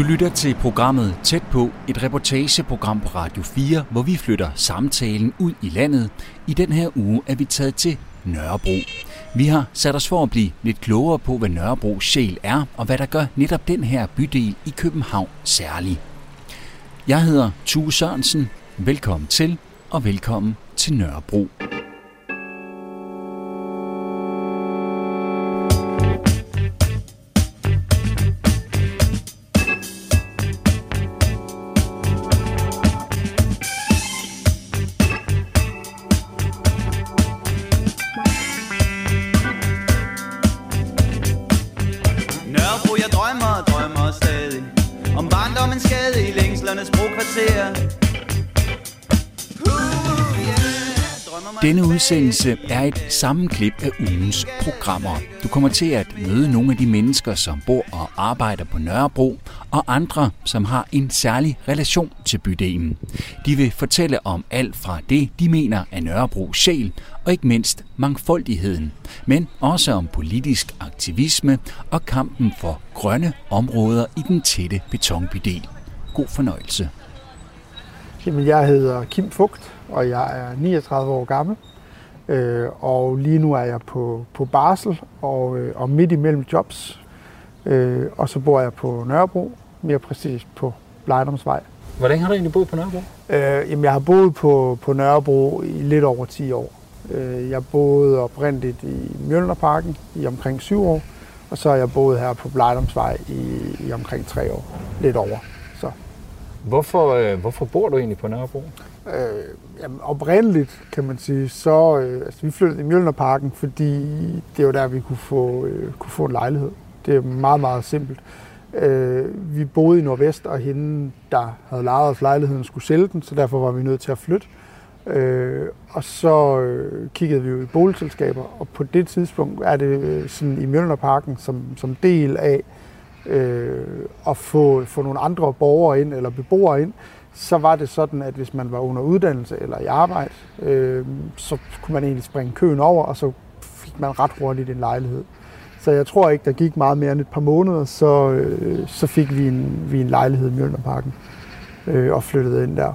Du lytter til programmet Tæt på, et reportageprogram på Radio 4, hvor vi flytter samtalen ud i landet. I den her uge er vi taget til Nørrebro. Vi har sat os for at blive lidt klogere på, hvad Nørrebro sjæl er, og hvad der gør netop den her bydel i København særlig. Jeg hedder Tue Sørensen. Velkommen til, og velkommen til Nørrebro. Denne udsendelse er et sammenklip af ugens programmer. Du kommer til at møde nogle af de mennesker, som bor og arbejder på Nørrebro, og andre, som har en særlig relation til bydelen. De vil fortælle om alt fra det, de mener er Nørrebro sjæl, og ikke mindst mangfoldigheden, men også om politisk aktivisme og kampen for grønne områder i den tætte betonbydel. God fornøjelse. Jamen, jeg hedder Kim Fugt, og jeg er 39 år gammel. Øh, og lige nu er jeg på, på barsel og, øh, og midt imellem jobs. Øh, og så bor jeg på Nørrebro, mere præcis på Blejdomsvej. Hvor længe har du egentlig boet på Nørrebro? Øh, jamen, jeg har boet på, på Nørrebro i lidt over 10 år. Øh, jeg boede oprindeligt i Mjølnerparken i omkring 7 år, og så har jeg boet her på Blejdomsvej i, i omkring 3 år. Lidt over. Så. Hvorfor, øh, hvorfor bor du egentlig på Nørrebro? Øh, jamen, oprindeligt, kan man sige, så øh, altså, vi flyttede i Mjølnerparken, fordi det var der, vi kunne få, øh, kunne få en lejlighed. Det er meget, meget simpelt. Øh, vi boede i Nordvest, og hende, der havde lejet os lejligheden, skulle sælge den, så derfor var vi nødt til at flytte. Øh, og så øh, kiggede vi jo i boligselskaber, og på det tidspunkt er det øh, sådan i Mjølnerparken som, som del af øh, at få, få nogle andre borgere ind, eller beboere ind, så var det sådan, at hvis man var under uddannelse eller i arbejde, øh, så kunne man egentlig springe køen over, og så fik man ret hurtigt en lejlighed. Så jeg tror ikke, der gik meget mere end et par måneder, så, øh, så fik vi en, vi en lejlighed i Mjølnerparken øh, og flyttede ind der.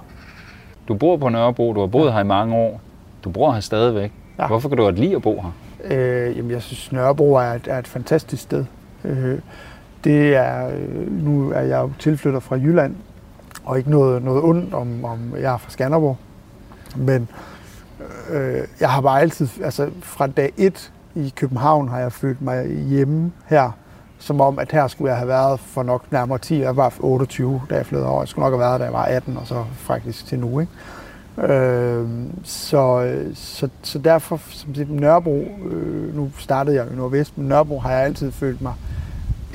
Du bor på Nørrebro, du har boet her i mange år. Du bor her stadigvæk. Ja. Hvorfor kan du godt lide at bo her? Øh, jamen, jeg synes, Nørrebro er et, er et fantastisk sted. Øh, det er, øh, nu er jeg jo tilflytter fra Jylland, og ikke noget, noget ondt om, om jeg er fra Skanderborg. Men øh, jeg har bare altid, altså fra dag et i København har jeg følt mig hjemme her, som om, at her skulle jeg have været for nok nærmere 10. Jeg var 28, da jeg flyttede over. Jeg skulle nok have været, da jeg var 18, og så faktisk til nu. Ikke? Øh, så, så, så derfor, som sagt, Nørrebro, øh, nu startede jeg i Nordvest, men Nørrebro har jeg altid følt mig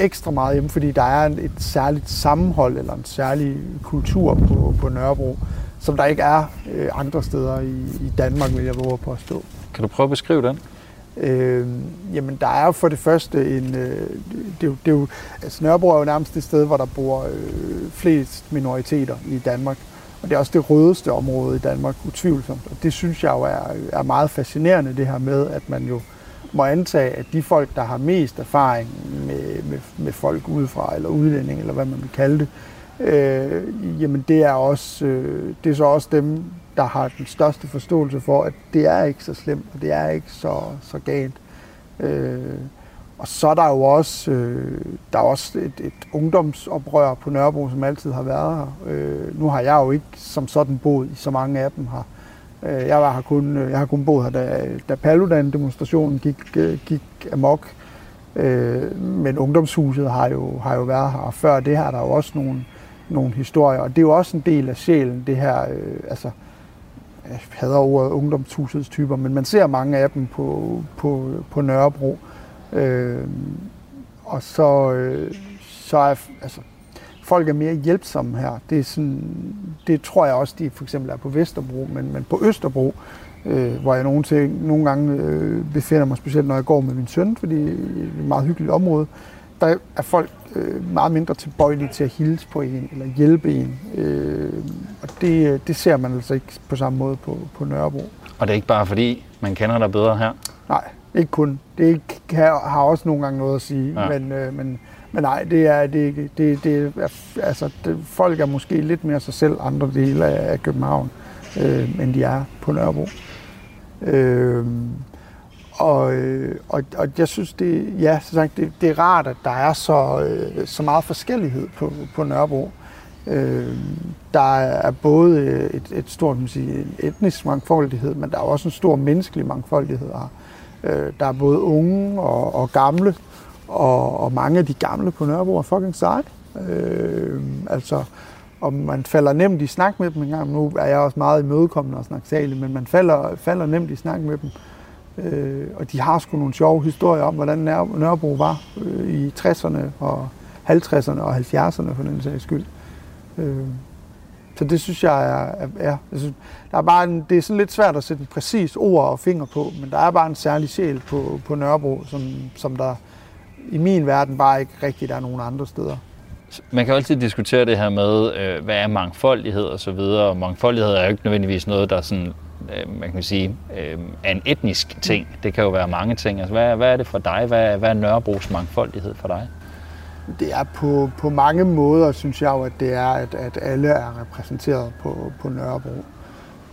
ekstra meget hjemme, fordi der er et særligt sammenhold eller en særlig kultur på, på Nørrebro, som der ikke er øh, andre steder i, i Danmark, vil jeg våge at påstå. Kan du prøve at beskrive den? Øh, jamen, der er jo for det første en... Øh, det, er jo, det jo, altså Nørrebro er jo nærmest det sted, hvor der bor øh, flest minoriteter i Danmark. Og det er også det rødeste område i Danmark, utvivlsomt. Og det synes jeg jo er, er meget fascinerende, det her med, at man jo må antage, at de folk, der har mest erfaring med, med, med folk udefra, eller udlænding, eller hvad man vil kalde det, øh, jamen det er, også, øh, det er så også dem, der har den største forståelse for, at det er ikke så slemt, og det er ikke så, så galt. Øh, og så er der jo også, øh, der er også et, et ungdomsoprør på Nørrebro, som altid har været her. Øh, nu har jeg jo ikke som sådan boet i så mange af dem her. Øh, jeg, var her kun, øh, jeg har kun boet her, da, da Paludan-demonstrationen gik, øh, gik amok. Men ungdomshuset har jo, har jo været her, og før det her er der jo også nogle, nogle historier. Og det er jo også en del af sjælen, det her, øh, altså, jeg hader ordet ungdomshusets typer, men man ser mange af dem på, på, på Nørrebro. Øh, og så, øh, så er altså, folk er mere hjælpsomme her. Det, er sådan, det tror jeg også, de for eksempel er på Vesterbro, men, men på Østerbro, øh, hvor jeg nogle, til, nogle gange øh, befinder mig, specielt når jeg går med min søn, fordi det er et meget hyggeligt område, der er folk øh, meget mindre tilbøjelige til at hilse på en eller hjælpe en. Øh, og det, det ser man altså ikke på samme måde på, på Nørrebro. Og det er ikke bare fordi, man kender dig bedre her. Nej, ikke kun. Det ikke, kan, har også nogle gange noget at sige, ja. men, øh, men, men nej, det er, det, det, det er, altså, det, folk er måske lidt mere sig selv andre dele af København, øh, end de er på Nørrebro. Øh, og, øh, og, og jeg synes, det, ja, så sagt, det, det er rart, at der er så, øh, så meget forskellighed på, på Nørrebro. Øh, der er både et, et stort man sige, etnisk mangfoldighed, men der er også en stor menneskelig mangfoldighed her. Øh, der er både unge og, og gamle, og, og mange af de gamle på Nørrebro er fucking seje. Øh, altså, og man falder nemt i snak med dem en gang. Nu er jeg også meget imødekommende og snakke men man falder, falder nemt i snak med dem. Øh, og de har sgu nogle sjove historier om, hvordan Nørrebro var øh, i 60'erne og 50'erne og 70'erne for den sags skyld. Øh, så det synes jeg er, er, er synes, der er bare en, det er sådan lidt svært at sætte en præcis ord og finger på, men der er bare en særlig sjæl på, på Nørrebro, som, som der i min verden bare ikke rigtigt er nogen andre steder. Man kan altid diskutere det her med, øh, hvad er mangfoldighed og så videre. Og mangfoldighed er jo ikke nødvendigvis noget, der sådan, øh, man kan sige, øh, er en etnisk ting. Det kan jo være mange ting. Altså, hvad, hvad er det for dig? Hvad, hvad er Nørrebros mangfoldighed for dig? Det er på, på mange måder, synes jeg jo, at det er, at, at alle er repræsenteret på, på Nørrebro.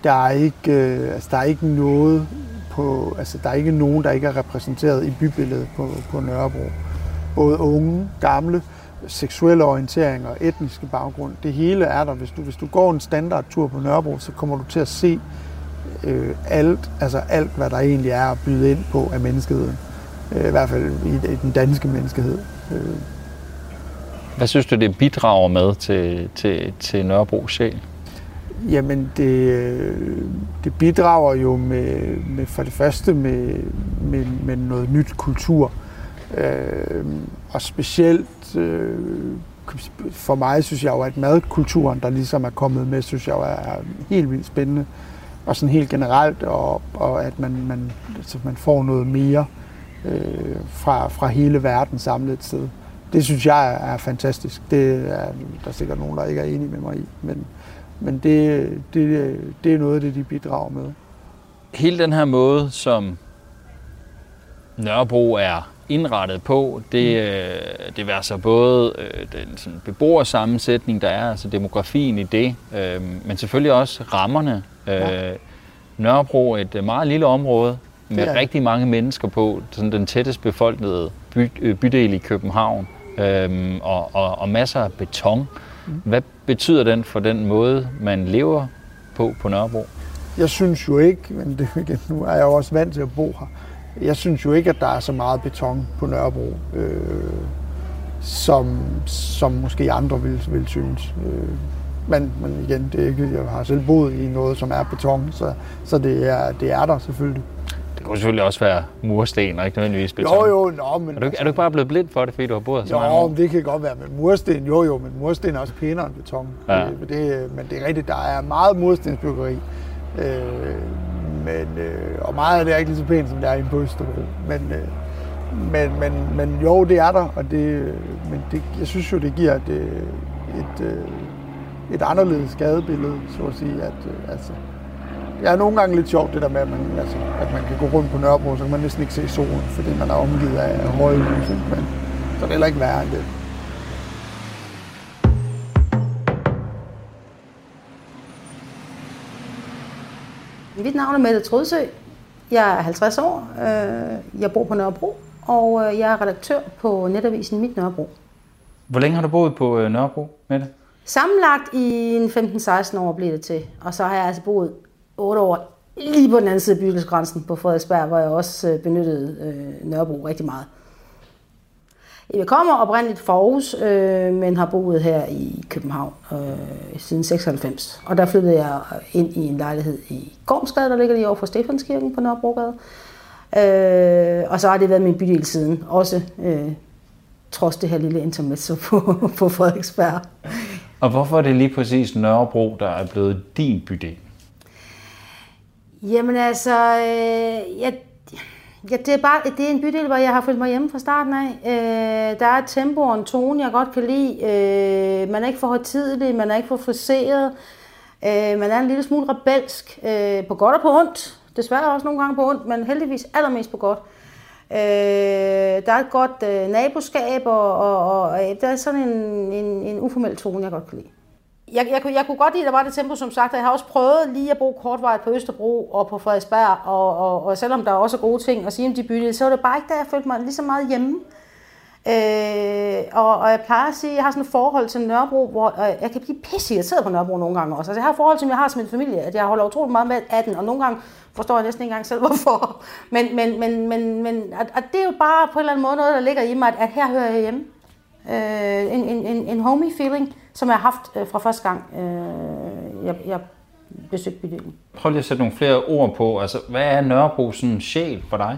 Der er ikke, øh, altså, der er ikke noget på, altså der er ikke nogen, der ikke er repræsenteret i bybilledet på, på Nørrebro. Både unge, gamle, seksuelle orienteringer, etniske baggrund, det hele er der. Hvis du, hvis du går en standardtur på Nørrebro, så kommer du til at se øh, alt, altså alt, hvad der egentlig er at byde ind på af menneskeheden. Øh, I hvert fald i, i den danske menneskehed. Øh. Hvad synes du, det bidrager med til, til, til Nørrebro sjæl? Jamen, det, det bidrager jo med, med for det første med, med, med noget nyt kultur. Øh, Øh, og specielt øh, for mig synes jeg jo, at madkulturen, der ligesom er kommet med, synes jeg jo er helt vildt spændende. Og sådan helt generelt, og, og at man, man, altså man får noget mere øh, fra, fra hele verden samlet et sted. Det synes jeg er, er fantastisk. Det er der er sikkert nogen, der ikke er enige med mig i. Men, men det, det, det er noget af det, de bidrager med. Hele den her måde, som Nørrebro er indrettet på, det, mm. øh, det vil så både øh, den sådan beboersammensætning, der er, altså demografien i det, øh, men selvfølgelig også rammerne. Øh, ja. Nørrebro er et meget lille område med ja. rigtig mange mennesker på, sådan den tættest befolkede by, øh, bydel i København, øh, og, og, og masser af beton. Mm. Hvad betyder den for den måde, man lever på på Nørrebro? Jeg synes jo ikke, men det, nu er jeg jo også vant til at bo her, jeg synes jo ikke, at der er så meget beton på Nørrebro, øh, som, som måske andre vil, vil synes. Øh, men, men igen, det er ikke, jeg har selv boet i noget, som er beton, så, så det, er, det er der selvfølgelig. Det kunne selvfølgelig også være mursten, og ikke nødvendigvis beton. Jo, jo, nå, men... Er du, er du ikke bare blevet blind for det, fordi du har boet så jo, mange år? det kan godt være, men mursten, jo jo, men mursten er også pænere end beton. Ja. Det, det, men det er rigtigt, der er meget murstensbyggeri. Øh, men, øh, og meget af det er ikke lige så pænt, som det er i på Østerbro. Men, øh, men, men, men jo, det er der, og det, øh, men det, jeg synes jo, det giver et, øh, et, øh, et, anderledes gadebillede, så at sige. At, øh, altså, det er nogle gange lidt sjovt, det der med, at man, altså, at man kan gå rundt på Nørrebro, så kan man næsten ikke se solen, fordi man er omgivet af høje lys. Men så er det heller ikke værre end det. Mit navn er Mette Trodsø. Jeg er 50 år. Øh, jeg bor på Nørrebro, og øh, jeg er redaktør på netavisen Mit Nørrebro. Hvor længe har du boet på øh, Nørrebro, Mette? Sammenlagt i 15-16 år blev det til. Og så har jeg altså boet 8 år lige på den anden side af bydelsgrænsen på Frederiksberg, hvor jeg også benyttede Nørrebro rigtig meget. Jeg kommer oprindeligt fra Aarhus, øh, men har boet her i København øh, siden 96. Og der flyttede jeg ind i en lejlighed i Gormsgade, der ligger lige over for Stefanskirken på Nørrebrogade. Øh, og så har det været min bydel siden, også øh, trods det her lille intermezzo på, på Frederiksberg. Og hvorfor er det lige præcis Nørrebro, der er blevet din bydel? Jamen altså, øh, jeg Ja, det er, bare, det er en bydel, hvor jeg har følt mig hjemme fra starten af. Øh, der er et tempo og en tone, jeg godt kan lide. Øh, man er ikke for højtidelig, man er ikke for friseret. Øh, man er en lille smule rebelsk, øh, på godt og på ondt. Desværre også nogle gange på ondt, men heldigvis allermest på godt. Øh, der er et godt øh, naboskab, og, og, og øh, der er sådan en, en, en uformel tone, jeg godt kan lide. Jeg, jeg, jeg kunne godt lide, at der var det tempo, som sagt, og jeg har også prøvet lige at bo kortvarigt på Østerbro og på Frederiksberg, og, og, og selvom der er også gode ting at sige om de bydele, så var det bare ikke der, jeg følte mig lige så meget hjemme. Øh, og, og jeg plejer at sige, at jeg har sådan et forhold til Nørrebro, hvor øh, jeg kan blive pisse irriteret på Nørrebro nogle gange også. Altså, jeg har et forhold, som jeg har til min familie, at jeg holder utrolig meget med af den, og nogle gange forstår jeg næsten ikke engang selv, hvorfor. Men, men, men, men, men at, at det er jo bare på en eller anden måde noget, der ligger i mig, at, at her hører jeg hjemme. Øh, en, en, en, en homey feeling, som jeg har haft øh, fra første gang, øh, jeg, jeg besøgte bydelen. Prøv lige at sætte nogle flere ord på. Altså, hvad er Nørrebro sådan sjæl for dig?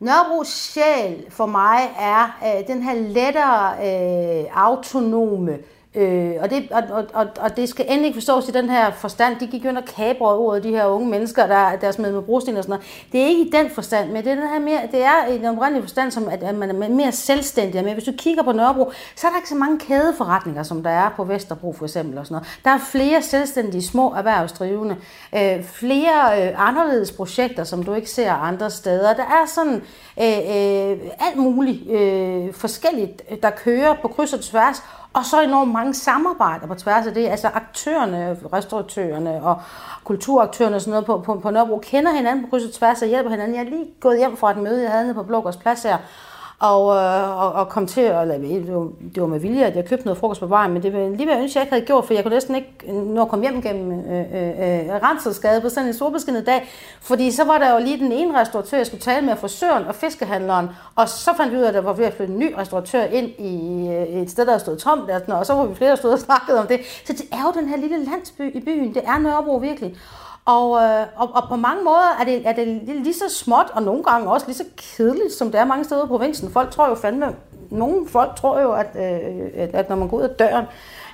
Nørrebros sjæl for mig er øh, den her lettere, øh, autonome, Øh, og, det, og, og, og det skal endelig ikke forstås i den her forstand. De gik jo under kabrede ordet, de her unge mennesker, der, der smed med brosten og sådan noget. Det er ikke i den forstand, men det er, den her mere, det er i den oprindelige forstand, som at, at man er mere selvstændig. Men hvis du kigger på Nørrebro, så er der ikke så mange kædeforretninger, som der er på Vesterbro for eksempel. Og sådan noget. Der er flere selvstændige små erhvervsdrivende. Øh, flere øh, anderledes projekter, som du ikke ser andre steder. Der er sådan øh, øh, alt muligt øh, forskelligt, der kører på kryds og tværs. Og så enormt mange samarbejder på tværs af det. Altså aktørerne, restauratørerne og kulturaktørerne og sådan noget på, på, på Nørrebro kender hinanden på kryds og tværs og hjælper hinanden. Jeg er lige gået hjem fra et møde, jeg havde nede på Blågårds Plads her, og, øh, og, og kom til, eller det var, det var med vilje, at jeg købte noget frokost på vejen, men det var lige ved at ønske, jeg ikke havde gjort, for jeg kunne næsten ikke nå at komme hjem gennem øh, øh, øh Renselsgade på sådan en solbeskinnet dag, fordi så var der jo lige den ene restauratør, jeg skulle tale med, frisøren og fiskehandleren, og så fandt vi ud af, at der var ved at flytte en ny restauratør ind i øh, et sted, der stod tomt, der, og så var vi flere, der stod og snakkede om det. Så det er jo den her lille landsby i byen, det er Nørrebro virkelig. Og, øh, og, og på mange måder er det, er det lige så småt, og nogle gange også lige så kedeligt, som det er mange steder i provinsen. Folk tror jo fandme, nogle folk tror jo, at, øh, at, at når man går ud af døren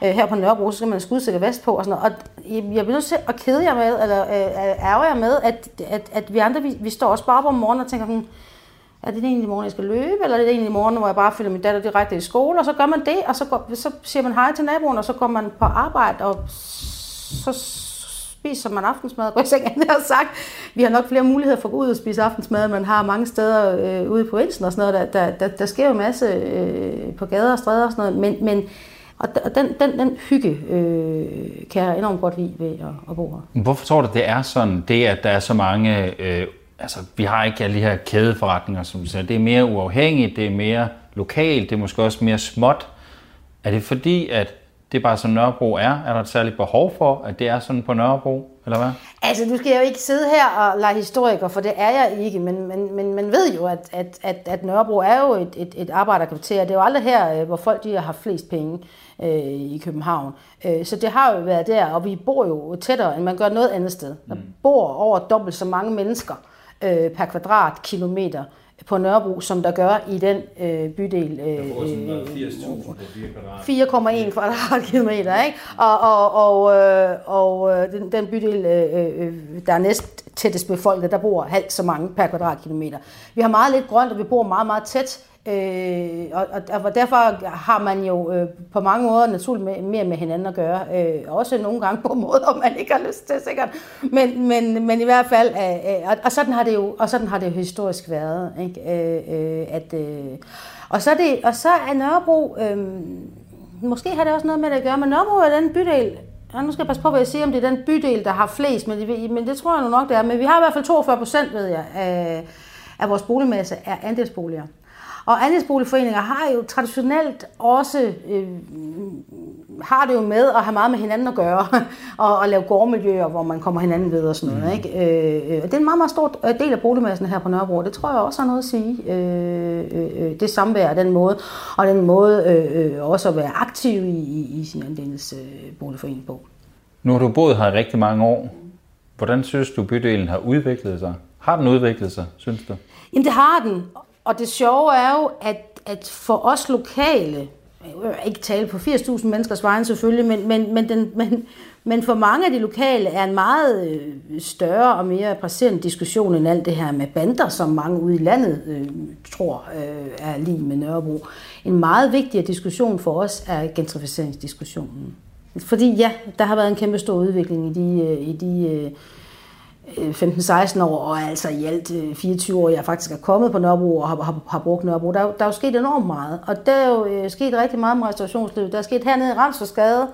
øh, her på Nørrebro, så skal man skudsikker vest på og sådan noget. Og jeg bliver nødt til at kede jer med, eller øh, øh ærger jer med, at, at, at vi andre, vi, vi står også bare op om morgenen og tænker, hmm, er det egentlig i morgen, jeg skal løbe, eller er det egentlig i morgen, hvor jeg bare følger min datter direkte i skole, og så gør man det, og så, går, så siger man hej til naboen, og så går man på arbejde, og så spiser man aftensmad, og jeg ikke har sagt. Vi har nok flere muligheder for at gå ud og spise aftensmad, man har mange steder øh, ude på provinsen og sådan noget. Der, der, der, der sker jo en masse øh, på gader og stræder og sådan noget, men, men og den, den, den hygge øh, kan jeg enormt godt lide ved at, at bo her. Hvorfor tror du, det er sådan, det at der er så mange, øh, altså vi har ikke alle de her kædeforretninger, som du siger, det er mere uafhængigt, det er mere lokalt, det er måske også mere småt. Er det fordi, at det er bare som Nørrebro er? Er der et særligt behov for, at det er sådan på Nørrebro, eller hvad? Altså, du skal jo ikke sidde her og lege historiker, for det er jeg ikke, men, men, men man ved jo, at, at, at, at Nørrebro er jo et, et, et arbejderkvarter. Det er jo aldrig her, øh, hvor folk de har haft flest penge øh, i København. Øh, så det har jo været der, og vi bor jo tættere, end man gør noget andet sted. Der mm. bor over dobbelt så mange mennesker øh, per kvadratkilometer på Nørrebro, som der gør i den øh, bydel. Øh, 4,1 kvadratkilometer, ikke? Og, og, og, øh, og øh, den, den bydel, øh, øh, der er næst tættest befolket, der bor halvt så mange per kvadratkilometer. Vi har meget lidt grønt, og vi bor meget, meget tæt Øh, og, og, og derfor har man jo øh, på mange måder naturligt mere med hinanden at gøre. Øh, også nogle gange på måder, man ikke har lyst til, sikkert. Men, men, men i hvert fald, øh, øh, og, og, sådan har det jo, og sådan har det jo historisk været. Ikke? Øh, øh, at, øh, og, så det, og så er Nørrebro, øh, måske har det også noget med det at gøre, men Nørrebro er den bydel, og nu skal jeg passe på, hvad jeg siger, om det er den bydel, der har flest, men det, men det tror jeg nu nok, det er. Men vi har i hvert fald 42 procent, ved jeg, af, af vores boligmasse er andelsboliger. Og andelsboligforeninger har jo traditionelt også øh, har det jo med at have meget med hinanden at gøre, og, og lave gårdmiljøer, hvor man kommer hinanden ved og sådan noget. Mm. Ikke? Øh, det er en meget, meget stor øh, del af boligmassen her på Nørrebro, det tror jeg også har noget at sige. Øh, øh, det samvær den måde, og den måde øh, øh, også at være aktiv i, i, i sin andelsboligforening øh, på. Nu har du boet her i rigtig mange år. Hvordan synes du, bydelen har udviklet sig? Har den udviklet sig, synes du? Jamen det har den, og det sjove er jo, at, at for os lokale, jeg vil ikke tale på 80.000 menneskers vejen selvfølgelig, men, men, men, den, men, men for mange af de lokale er en meget øh, større og mere presserende diskussion end alt det her med bander, som mange ude i landet øh, tror øh, er lige med Nørrebro. En meget vigtig diskussion for os er gentrificeringsdiskussionen. Fordi ja, der har været en kæmpe stor udvikling i de, øh, i de øh, 15-16 år, og altså i alt 24 år, jeg faktisk er kommet på Nørrebro og har, har, har brugt Nørrebro. Der, der er jo sket enormt meget, og der er jo øh, sket rigtig meget med restaurationslivet. Der er sket hernede i Ramsforsgade,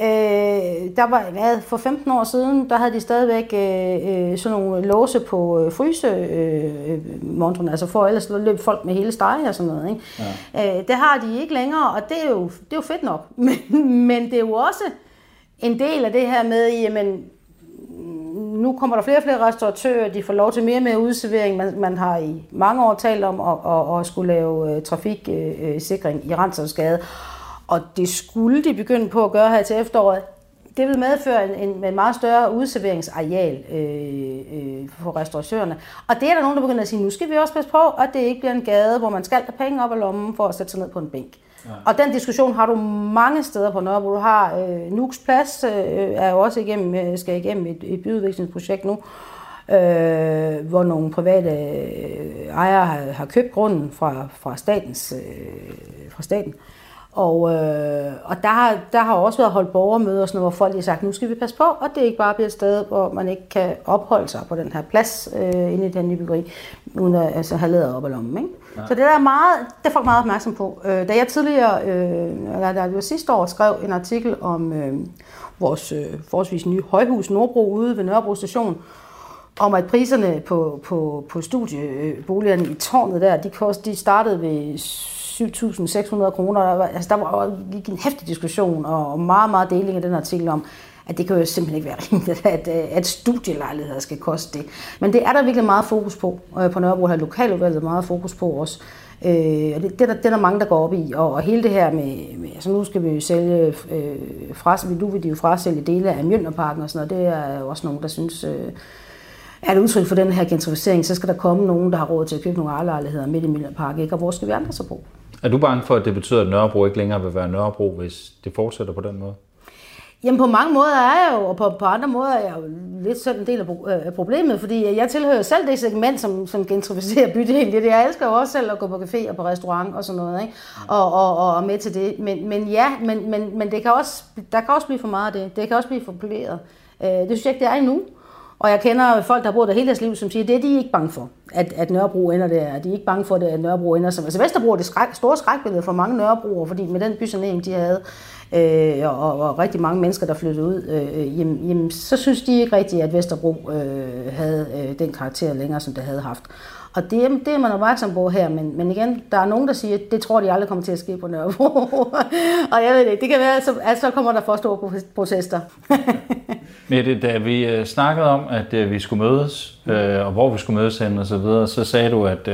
Øh, der var, hvad, for 15 år siden, der havde de stadigvæk øh, sådan nogle låse på øh, fryse øh, altså for ellers løb folk med hele stege og sådan noget. Ikke? Ja. Øh, det har de ikke længere, og det er jo, det er jo fedt nok. Men, men det er jo også en del af det her med, jamen, nu kommer der flere og flere restauratører, de får lov til mere og mere udservering. Man, man har i mange år talt om at, at, at skulle lave øh, uh, trafiksikring øh, øh, i Randsovsgade, og det skulle de begynde på at gøre her til efteråret. Det vil medføre en, en, en meget større udserveringsareal øh, øh, for restauratørerne. Og det er der nogen, der begynder at sige, nu skal vi også passe på, at det ikke bliver en gade, hvor man skal have penge op af lommen for at sætte sig ned på en bænk. Ja. Og den diskussion har du mange steder på Nørrebro. Du har øh, Nuks Plads, øh, er jo også igennem, øh, skal igennem et, et byudviklingsprojekt nu, øh, hvor nogle private øh, ejere har, har købt grunden fra, fra, statens, øh, fra staten. Og, øh, og der, har, der har også været holdt borgermøder, sådan noget, hvor folk har sagt, nu skal vi passe på, og det ikke bare bliver et sted, hvor man ikke kan opholde sig på den her plads øh, inde i den nye byggeri, uden at altså, have lavet op ad lommen. Ikke? Ja. Så det der er meget, det er folk meget opmærksom på. Øh, da jeg tidligere, øh, eller da jeg sidste år skrev en artikel om øh, vores øh, forholdsvis nye højhus Nordbro ude ved Nørrebro station, om at priserne på, på, på studieboligerne i tårnet der, de, de startede ved 7.600 kroner. Altså, der var gik en hæftig diskussion og meget, meget deling af den artikel om, at det kan jo simpelthen ikke være rimeligt, at, øh, at studielejligheder skal koste det. Men det er der virkelig meget fokus på. Øh, på Nørrebro har lokaludvalget meget fokus på også. Øh, og det, det, er der, det er der mange, der går op i. Og, og hele det her med, med altså nu skal vi jo sælge, øh, fra, nu vil de jo frasælge dele af Mjølnerparken og sådan noget. Det er jo også nogen, der synes, øh, er det udtryk for den her gentrificering, så skal der komme nogen, der har råd til at købe nogle ejerlejligheder midt i Mjølnerparken. Ikke? Og hvor skal vi andre så bo? Er du bange for, at det betyder, at Nørrebro ikke længere vil være Nørrebro, hvis det fortsætter på den måde? Jamen på mange måder er jeg jo, og på, på andre måder er jeg jo lidt sådan en del af, øh, af problemet, fordi jeg tilhører selv det segment, som, som gentrificerer bydelen. Jeg elsker jo også selv at gå på café og på restaurant og sådan noget, ikke? Og, og, og, og med til det. Men, men ja, men, men, men det kan også, der kan også blive for meget af det. Det kan også blive for poleret. Øh, det synes jeg ikke, det er endnu. Og jeg kender folk, der har boet der hele deres liv, som siger, at det er de ikke bange for, at, at Nørrebro ender der. De er ikke bange for, det, at Nørrebro ender som... Altså Vesterbro er det skræk, store skrækbillede for mange Nørrebroer, fordi med den bysanering, de havde, øh, og, og rigtig mange mennesker, der flyttede ud, øh, øh, jamen, jamen, så synes de ikke rigtigt, at Vesterbro øh, havde øh, den karakter længere, som det havde haft. Og det, det er man opmærksom på her, men, men igen, der er nogen, der siger, at det tror de aldrig kommer til at ske på Nørrebro. og jeg ved det, det kan være, at så, at så kommer der for store protester. Mette, da vi øh, snakkede om, at øh, vi skulle mødes, øh, og hvor vi skulle mødes hen og så videre, så sagde du, at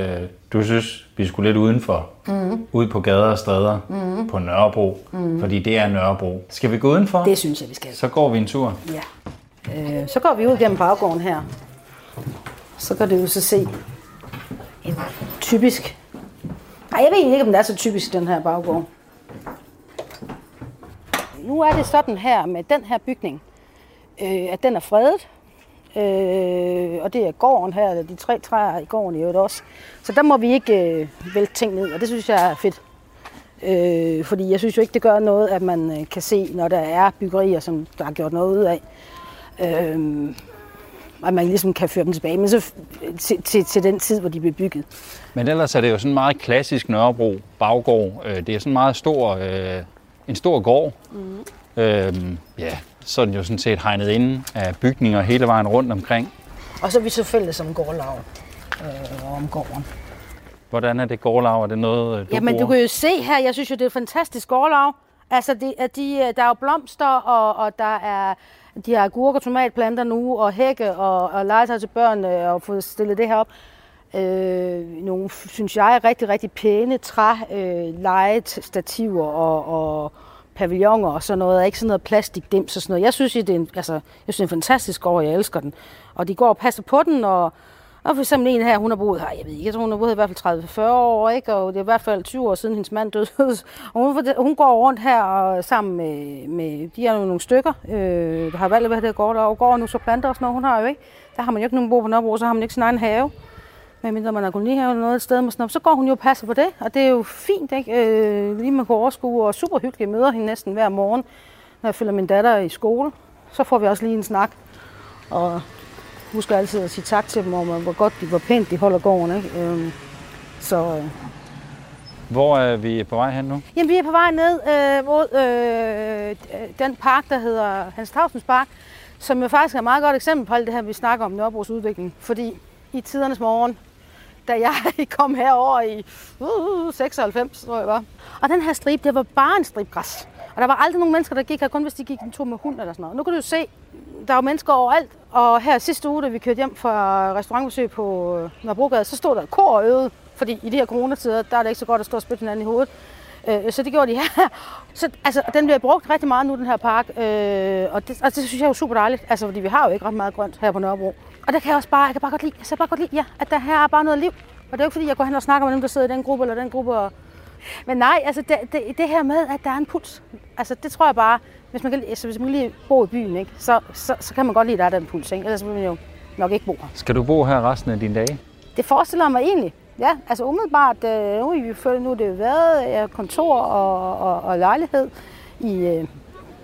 du synes, vi skulle lidt udenfor, mm. ude på gader og stræder, mm. på Nørrebro, mm. fordi det er Nørrebro. Skal vi gå udenfor? Det synes jeg, vi skal. Så går vi en tur. Ja. Øh, så går vi ud gennem baggården her. Så kan du jo så se en typisk... Nej, jeg ved ikke, om det er så typisk, den her baggård. Nu er det sådan her med den her bygning, øh, at den er fredet. Øh, og det er gården her, de tre træer i gården i øvrigt også. Så der må vi ikke øh, vælte ting ned, og det synes jeg er fedt. Øh, fordi jeg synes jo ikke, det gør noget, at man øh, kan se, når der er byggerier, som der har gjort noget ud af. Øh, at man ligesom kan føre dem tilbage, men så til, til, til den tid, hvor de blev bygget. Men ellers er det jo sådan meget klassisk Nørrebro baggård. Øh, det er sådan meget stor, øh, en stor gård. Mm. Øhm, ja, så er den jo sådan set hegnet inde af bygninger hele vejen rundt omkring. Og så er vi så fælles som gårdlav øh, om gården. Hvordan er det gårdlav? Er det noget, du Jamen, bruger? du kan jo se her, jeg synes jo, det er et fantastisk gårdlav. Altså, det, at de, der er jo blomster, og, og der er, de har agurk og tomatplanter nu, og hække, og, og legetøj til børn, og få stillet det her op. Øh, nogle, synes jeg, rigtig, rigtig pæne træ, øh, legestativer og, og, pavilloner og sådan noget, ikke sådan noget plastikdims og sådan noget. Jeg synes, det er en, altså, jeg synes, det er en fantastisk gård, jeg elsker den. Og de går og passer på den, og, og for eksempel en her, hun har boet her, jeg ved ikke, jeg tror, hun har boet i hvert fald 30-40 år, ikke? og det er i hvert fald 20 år siden, hendes mand døde. og hun, hun går rundt her og, sammen med, med, de er nogle stykker, øh, der har valgt, hvad det går der, og går nu så planter og sådan noget, hun har jo ikke. Der har man jo ikke nogen bo på Nørrebro, så har man ikke sin egen have medmindre man har kolonihave eller noget et sted, med så går hun jo og passer på det, og det er jo fint, ikke? Øh, lige man kan overskue, og super hyggeligt. Jeg møder hende næsten hver morgen, når jeg følger min datter i skole. Så får vi også lige en snak. Og husker altid at sige tak til dem, om hvor godt de, hvor pænt de holder gården. Ikke? Øhm, så, øh. Hvor er vi på vej hen nu? Jamen, vi er på vej ned øh, mod øh, den park, der hedder Hans Tavsens Park, som jo faktisk er et meget godt eksempel på alt det her, vi snakker om Nørrebros udvikling. Fordi i tidernes morgen, da jeg kom herover i uh, 96, tror jeg var. Og den her stribe, det var bare en stribe græs. Og der var aldrig nogen mennesker, der gik her, kun hvis de gik en tur med hund eller sådan noget. Nu kan du jo se, der var mennesker overalt. Og her sidste uge, da vi kørte hjem fra restaurantbesøg på øh, Nørrebrogade, så stod der et kor og øvede. Fordi i de her coronatider, der er det ikke så godt at stå og spytte hinanden i hovedet. Øh, så det gjorde de her. Så altså, den bliver brugt rigtig meget nu, den her park. Øh, og, det, og det synes jeg er jo super dejligt. Altså, fordi vi har jo ikke ret meget grønt her på Nørrebro. Og det kan jeg også bare, jeg kan bare godt lide, jeg kan bare godt lide, ja, at der her er bare noget liv. Og det er jo ikke fordi, jeg går hen og snakker med dem, der sidder i den gruppe eller den gruppe. Og... Men nej, altså det, det, det, her med, at der er en puls. Altså det tror jeg bare, hvis man kan, altså, hvis man kan lige bo i byen, ikke, så, så, så, kan man godt lide, at der er den puls. Ikke? Ellers vil man jo nok ikke bo her. Skal du bo her resten af dine dage? Det forestiller mig egentlig. Ja, altså umiddelbart, øh, nu, er nu er det jo været ja, kontor og, og, og lejlighed i, øh,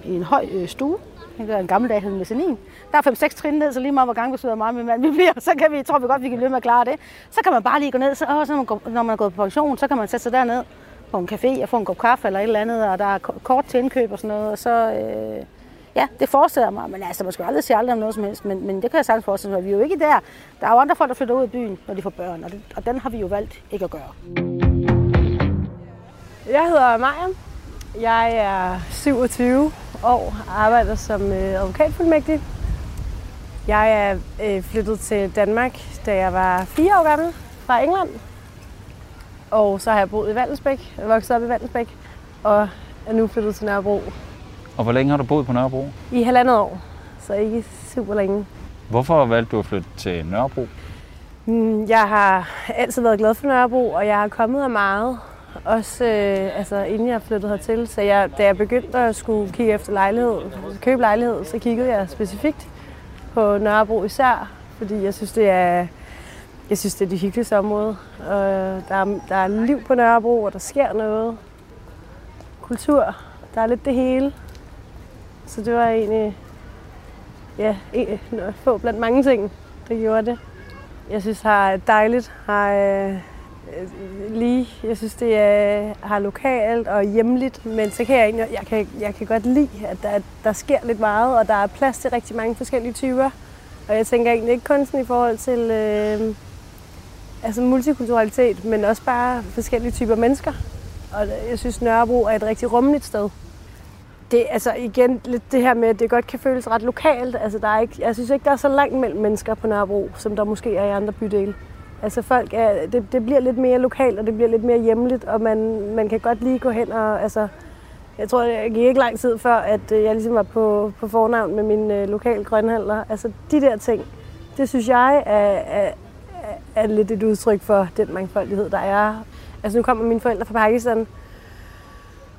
i en høj øh, stue. Det er en gammel dag, hed Mezzanin. Der er 5-6 trin ned, så lige meget hvor gang vi meget med mand vi bliver, så kan vi, tror vi godt, vi kan blive med at klare det. Så kan man bare lige gå ned, så, åh, så når, man går, når man er gået på pension, så kan man sætte sig derned på en café og få en kop kaffe eller et eller andet, og der er kort til indkøb og sådan noget, og så, øh, ja, det forestiller mig, men altså, man skal aldrig sige aldrig om noget som helst, men, men det kan jeg sagtens forestille mig. Vi er jo ikke der. Der er jo andre folk, der flytter ud af byen, når de får børn, og, det, og den har vi jo valgt ikke at gøre. Jeg hedder Maja. Jeg er 27 år og arbejder som øh, advokatfuldmægtig. Jeg er øh, flyttet til Danmark, da jeg var fire år gammel fra England. Og så har jeg boet i Valdensbæk, vokset op i Valdensbæk, og er nu flyttet til Nørrebro og hvor længe har du boet på Nørrebro? I halvandet år, så ikke super længe. Hvorfor valgte du at flytte til Nørrebro? Hmm, jeg har altid været glad for Nørrebro, og jeg har kommet her meget. Også øh, altså, inden jeg flyttede hertil. Så jeg, da jeg begyndte at skulle kigge efter lejlighed, købe lejlighed, så kiggede jeg specifikt på Nørrebro især, fordi jeg synes, det er, jeg synes, det er det hyggeligste område. Og der, er, der er liv på Nørrebro, og der sker noget. Kultur, der er lidt det hele. Så det var egentlig ja, en, få blandt mange ting, der gjorde det. Jeg synes, det er dejligt. Har, øh, lige, jeg synes, det er, har lokalt og hjemligt, men så kan jeg, egentlig, jeg, kan, jeg kan godt lide, at der, der sker lidt meget, og der er plads til rigtig mange forskellige typer. Og jeg tænker egentlig ikke kun sådan i forhold til øh, altså multikulturalitet, men også bare forskellige typer mennesker. Og jeg synes, Nørrebro er et rigtig rummeligt sted det, altså igen, lidt det her med, at det godt kan føles ret lokalt. Altså, der er ikke, jeg synes ikke, der er så langt mellem mennesker på Nørrebro, som der måske er i andre bydele. Altså folk er, det, det bliver lidt mere lokalt, og det bliver lidt mere hjemligt, og man, man kan godt lige gå hen og, altså, jeg tror, det gik ikke lang tid før, at øh, jeg ligesom var på, på fornavn med min øh, lokale grønhandler. Altså de der ting, det synes jeg er, er, er lidt et udtryk for den mangfoldighed, der er. Altså nu kommer mine forældre fra Pakistan,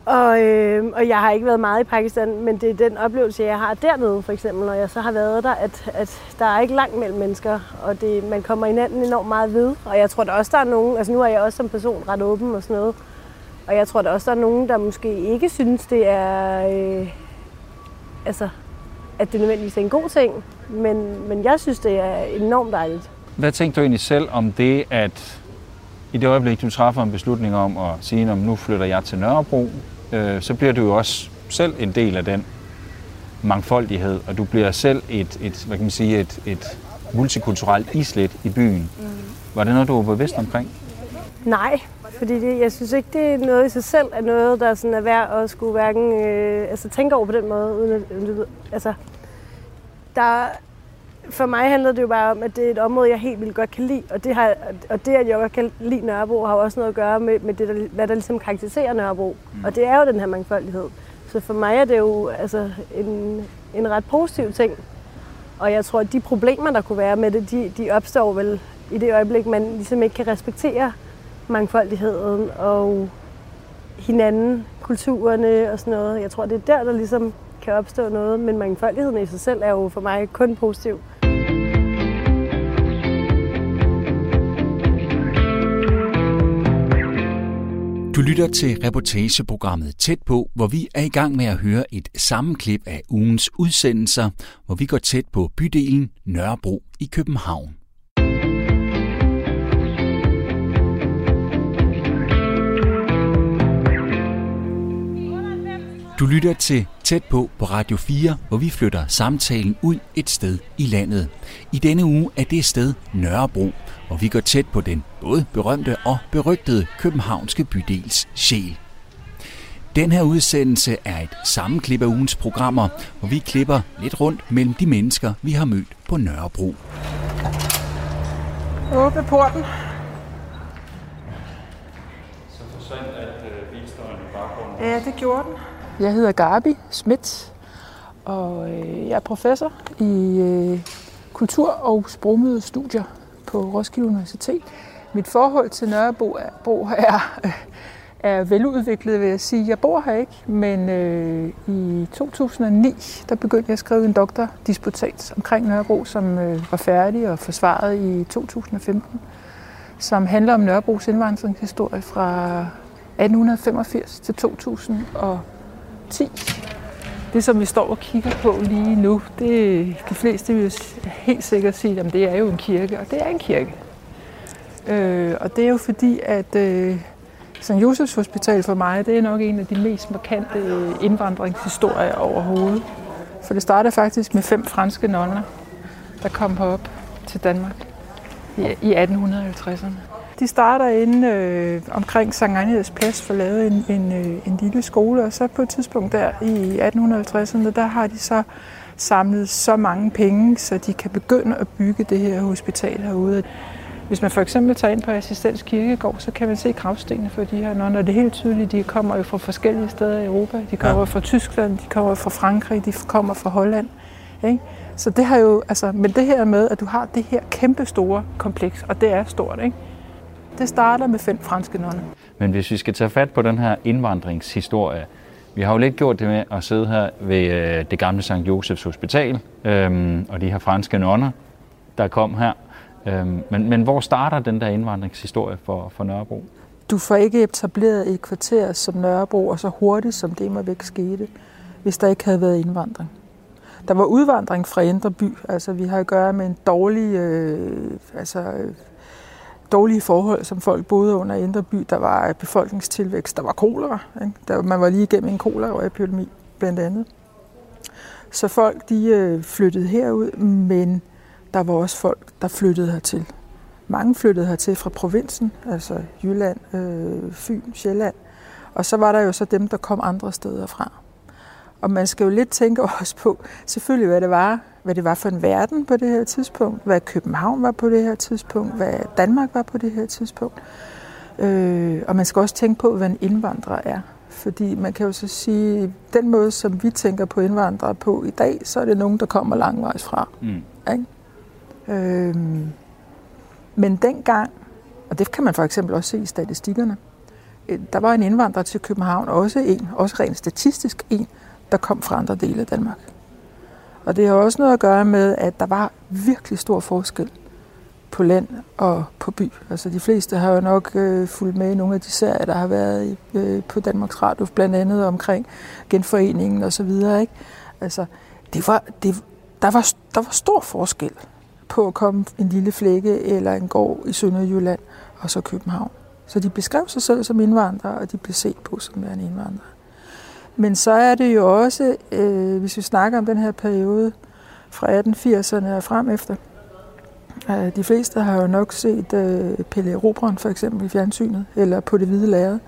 og, øh, og jeg har ikke været meget i Pakistan, men det er den oplevelse, jeg har dernede, for eksempel, når jeg så har været der, at, at der er ikke langt mellem mennesker, og det, man kommer hinanden enormt meget ved. Og jeg tror da også, der er nogen, altså nu er jeg også som person ret åben og sådan noget, og jeg tror da også, der er nogen, der måske ikke synes, det er, øh, altså, at det nødvendigvis er en god ting, men, men jeg synes, det er enormt dejligt. Hvad tænkte du egentlig selv om det, at i det øjeblik, du træffer en beslutning om at sige, at nu flytter jeg til Nørrebro, øh, så bliver du jo også selv en del af den mangfoldighed, og du bliver selv et, et hvad kan man sige, et, et multikulturelt islet i byen. Mm. Var det noget, du var bevidst omkring? Nej, fordi det, jeg synes ikke, det er noget i sig selv, er noget, der sådan er værd at skulle hverken, øh, altså tænke over på den måde. Uden at, altså, der, for mig handler det jo bare om, at det er et område, jeg helt vildt godt kan lide. Og det, har, og det at jeg godt kan lide Nørrebro, har også noget at gøre med, med det, der, hvad der ligesom karakteriserer Nørrebro. Mm. Og det er jo den her mangfoldighed. Så for mig er det jo altså, en, en ret positiv ting. Og jeg tror, at de problemer, der kunne være med det, de, de opstår vel i det øjeblik, man ligesom ikke kan respektere mangfoldigheden og hinanden, kulturerne og sådan noget. Jeg tror, det er der, der ligesom kan opstå noget, men mangfoldigheden i sig selv er jo for mig kun positiv. Du lytter til reportageprogrammet Tæt på, hvor vi er i gang med at høre et sammenklip af ugens udsendelser, hvor vi går tæt på bydelen Nørrebro i København. Du lytter til Tæt på på Radio 4, hvor vi flytter samtalen ud et sted i landet. I denne uge er det sted Nørrebro, hvor vi går tæt på den både berømte og berygtede københavnske bydels sjæl. Den her udsendelse er et sammenklip af ugens programmer, hvor vi klipper lidt rundt mellem de mennesker, vi har mødt på Nørrebro. Åbne porten. Så forsvandt, at øh, bilstøjen i baggrunden. Ja, det gjorde den. Jeg hedder Gabi Schmidt, og øh, jeg er professor i øh, kultur- og sprogmødestudier på Roskilde Universitet. Mit forhold til Nørrebro er, Bro er, er veludviklet, vil jeg sige. Jeg bor her ikke, men øh, i 2009 der begyndte jeg at skrive en doktordisputat omkring Nørrebro, som øh, var færdig og forsvaret i 2015, som handler om Nørrebros indvandringshistorie fra 1885 til 2000 og 10. Det, som vi står og kigger på lige nu, det de fleste vil helt sikkert sige, at det er jo en kirke, og det er en kirke. Øh, og det er jo fordi, at øh, St. Josefs Hospital for mig, det er nok en af de mest markante øh, indvandringshistorier overhovedet. For det startede faktisk med fem franske nonner, der kom herop til Danmark i, i 1850'erne. De starter inde øh, omkring Sankt Agnes Plads for at lave en, en, øh, en lille skole, og så på et tidspunkt der i 1850'erne, der har de så samlet så mange penge, så de kan begynde at bygge det her hospital herude. Hvis man for eksempel tager ind på Assistens Kirkegård, så kan man se gravstenene for de her nonner. Det er helt tydeligt, de kommer jo fra forskellige steder i Europa. De kommer ja. fra Tyskland, de kommer fra Frankrig, de kommer fra Holland. Ikke? Så det har jo, altså, men det her med, at du har det her kæmpe store kompleks, og det er stort, ikke? Det starter med fem franske nonner. Men hvis vi skal tage fat på den her indvandringshistorie, vi har jo lidt gjort det med at sidde her ved øh, det gamle St. Josefs Hospital, øhm, og de her franske nonner, der kom her. Øhm, men, men hvor starter den der indvandringshistorie for, for Nørrebro? Du får ikke etableret et kvarter som Nørrebro, og så hurtigt som det må væk skete, hvis der ikke havde været indvandring. Der var udvandring fra Indre By. Altså, vi har at gøre med en dårlig øh, altså, dårlige forhold, som folk boede under i Indre By. Der var befolkningstilvækst, der var kolera. Ikke? Der, man var lige igennem en koleraepidemi, blandt andet. Så folk de øh, flyttede herud, men der var også folk, der flyttede hertil. Mange flyttede hertil fra provinsen, altså Jylland, øh, Fyn, Sjælland. Og så var der jo så dem, der kom andre steder fra. Og man skal jo lidt tænke også på, selvfølgelig hvad det var, hvad det var for en verden på det her tidspunkt, hvad København var på det her tidspunkt, hvad Danmark var på det her tidspunkt. Øh, og man skal også tænke på, hvad en indvandrer er. Fordi man kan jo så sige, den måde, som vi tænker på indvandrere på i dag, så er det nogen, der kommer langvejs fra. Mm. Ikke? Øh, men dengang, og det kan man for eksempel også se i statistikkerne, øh, der var en indvandrer til København, også en, også rent statistisk en, der kom fra andre dele af Danmark. Og det har også noget at gøre med, at der var virkelig stor forskel på land og på by. Altså de fleste har jo nok øh, fulgt med i nogle af de serier, der har været i, øh, på Danmarks Radio, blandt andet omkring genforeningen og så videre. Ikke? Altså, det var, det, der, var, der var stor forskel på at komme en lille flække eller en gård i Sønderjylland og så København. Så de beskrev sig selv som indvandrere, og de blev set på som værende indvandrere. Men så er det jo også, øh, hvis vi snakker om den her periode fra 1880'erne og frem efter, øh, de fleste har jo nok set øh, Pelle Robron for eksempel i fjernsynet, eller på det hvide lærred,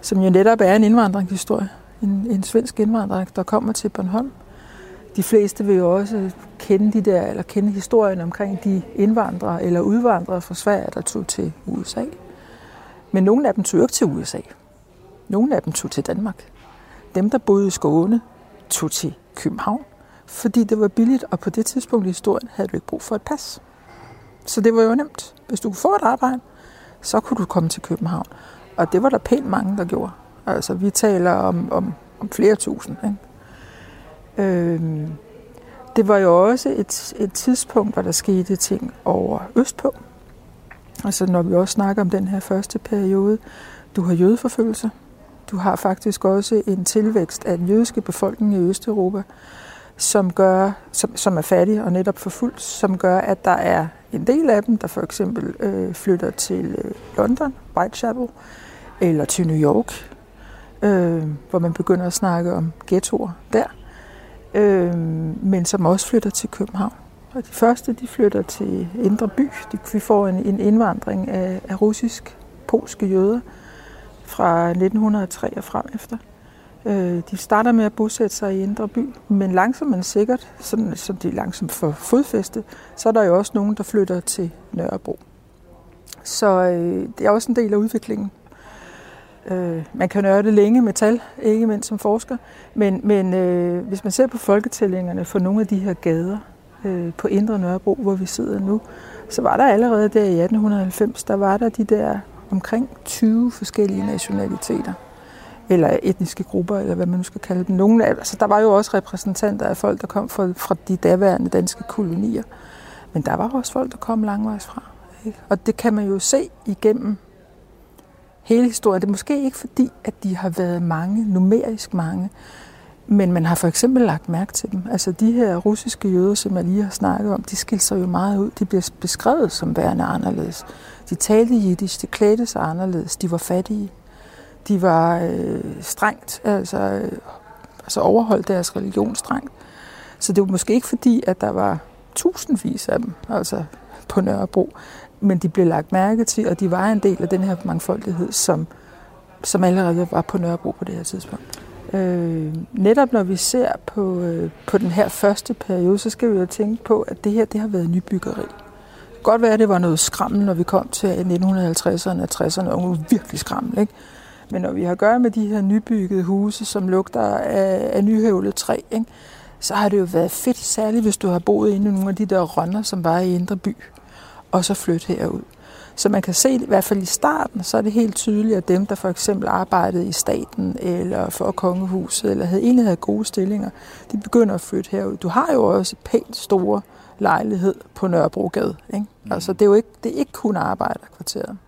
som jo netop er en indvandringshistorie. En, en svensk indvandrer, der kommer til Bornholm. De fleste vil jo også kende de der, eller kende historien omkring de indvandrere eller udvandrere fra Sverige, der tog til USA. Men nogle af dem tog ikke til USA. Nogle af dem tog til Danmark dem, der boede i Skåne, tog til København, fordi det var billigt, og på det tidspunkt i historien havde du ikke brug for et pas. Så det var jo nemt. Hvis du kunne få et arbejde, så kunne du komme til København. Og det var der pænt mange, der gjorde. Altså, vi taler om, om, om flere tusind. Ikke? Øhm, det var jo også et, et tidspunkt, hvor der skete ting over Østpå. Altså når vi også snakker om den her første periode, Du har jødeforfølgelse. Du har faktisk også en tilvækst af den jødiske befolkning i Østeuropa, som, gør, som, som er fattige og netop forfulgt, som gør, at der er en del af dem, der for eksempel øh, flytter til øh, London, Whitechapel, eller til New York, øh, hvor man begynder at snakke om ghettoer der, øh, men som også flytter til København. Og de første, de flytter til Indre By. De, vi får en, en indvandring af, af russisk-polske jøder fra 1903 og frem efter. Øh, de starter med at bosætte sig i Indre By, men langsomt men sikkert, sådan, som de langsomt får fodfæste, så er der jo også nogen, der flytter til Nørrebro. Så øh, det er også en del af udviklingen. Øh, man kan nørde længe med tal, ikke mindst som forsker, men, men øh, hvis man ser på folketællingerne for nogle af de her gader øh, på Indre Nørrebro, hvor vi sidder nu, så var der allerede der i 1890, der var der de der omkring 20 forskellige nationaliteter eller etniske grupper, eller hvad man nu skal kalde dem. Nogle, altså, der var jo også repræsentanter af folk, der kom fra, fra de daværende danske kolonier. Men der var også folk, der kom langvejs fra. Ikke? Og det kan man jo se igennem hele historien. Det er måske ikke fordi, at de har været mange, numerisk mange, men man har for eksempel lagt mærke til dem. Altså de her russiske jøder, som jeg lige har snakket om, de skiller sig jo meget ud. De bliver beskrevet som værende anderledes. De talte jiddisch, de klædte sig anderledes, de var fattige. De var øh, strengt, altså, øh, altså overholdt deres religion strengt. Så det var måske ikke fordi, at der var tusindvis af dem altså på Nørrebro, men de blev lagt mærke til, og de var en del af den her mangfoldighed, som, som allerede var på Nørrebro på det her tidspunkt. Øh, netop når vi ser på, øh, på den her første periode, så skal vi jo tænke på, at det her det har været nybyggeri. Godt være, at det var noget skrammel, når vi kom til 1950'erne og 60'erne, og virkelig skrammel, ikke? Men når vi har at gøre med de her nybyggede huse, som lugter af, af nyhøvlet træ, ikke? så har det jo været fedt, særligt hvis du har boet inde i nogle af de der rønner, som var i Indre By, og så flytte herud. Så man kan se, i hvert fald i starten, så er det helt tydeligt, at dem, der for eksempel arbejdede i staten eller for kongehuset, eller havde egentlig havde gode stillinger, de begynder at flytte herud. Du har jo også pænt store lejlighed på Nørrebrogade. Ikke? Mm. Altså, det er jo ikke, det er ikke kun arbejderkvarteret.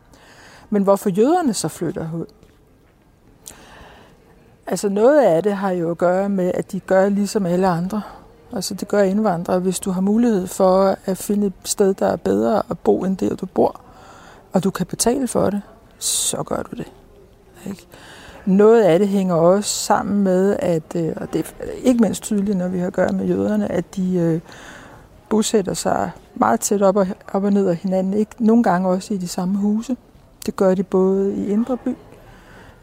Men hvorfor jøderne så flytter ud? Altså noget af det har jo at gøre med, at de gør ligesom alle andre. Altså det gør indvandrere. Hvis du har mulighed for at finde et sted, der er bedre at bo end der, du bor, og du kan betale for det, så gør du det. Ikke? Noget af det hænger også sammen med, at, øh, og det er ikke mindst tydeligt, når vi har at gøre med jøderne, at de øh, bosætter sig meget tæt op og, op og ned af hinanden. Ikke? Nogle gange også i de samme huse. Det gør de både i Indre By,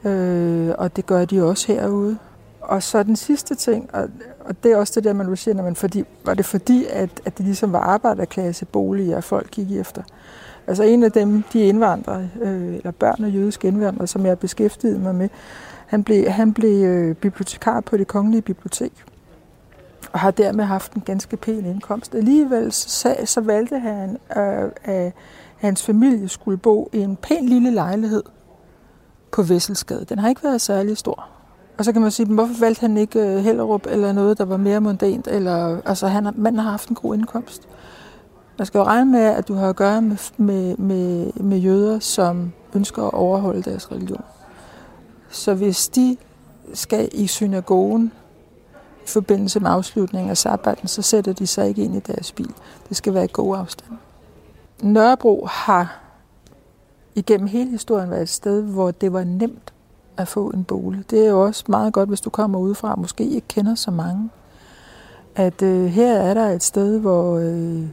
øh, og det gør de også herude. Og så den sidste ting, og, og det er også det der, man roser, når man fordi, var det fordi, at, at det ligesom var arbejderklasse boliger, folk gik efter. Altså en af dem, de indvandrere, øh, eller børn af jødiske indvandrere, som jeg beskæftigede mig med, han blev, han blev øh, bibliotekar på det kongelige bibliotek, og har dermed haft en ganske pæn indkomst. Alligevel så, så valgte han, øh, at hans familie skulle bo i en pæn lille lejlighed på Vesselsgade. Den har ikke været særlig stor. Og så kan man sige, hvorfor valgte han ikke øh, Hellerup eller noget, der var mere mondant? Eller, altså, han, manden har haft en god indkomst. Man skal jo regne med, at du har at gøre med, med, med, med jøder, som ønsker at overholde deres religion. Så hvis de skal i synagogen i forbindelse med afslutningen af sabbaten, så sætter de sig ikke ind i deres bil. Det skal være i god afstand. Nørrebro har igennem hele historien været et sted, hvor det var nemt at få en bolig. Det er jo også meget godt, hvis du kommer udefra og måske ikke kender så mange. At øh, her er der et sted, hvor øh,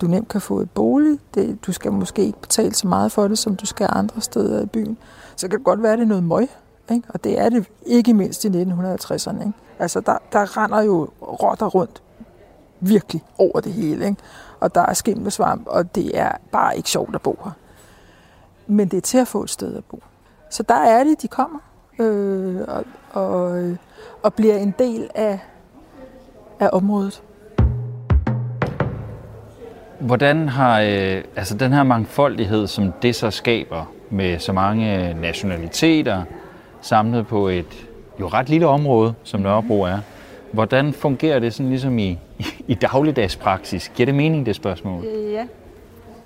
du nemt kan få et bolig. Det, du skal måske ikke betale så meget for det, som du skal andre steder i byen. Så kan det godt være, at det er noget møg. Ikke? Og det er det ikke mindst i 1950'erne. Ikke? Altså, der, der render jo rotter rundt virkelig over det hele. Ikke? Og der er skimmelsvamp, og det er bare ikke sjovt at bo her. Men det er til at få et sted at bo. Så der er det, de kommer øh, og, og, og bliver en del af, af området. Hvordan har øh, altså den her mangfoldighed, som det så skaber med så mange nationaliteter samlet på et jo ret lille område, som Nørrebro er, hvordan fungerer det sådan ligesom i, i dagligdagspraksis? Giver det mening, det spørgsmål? Ja.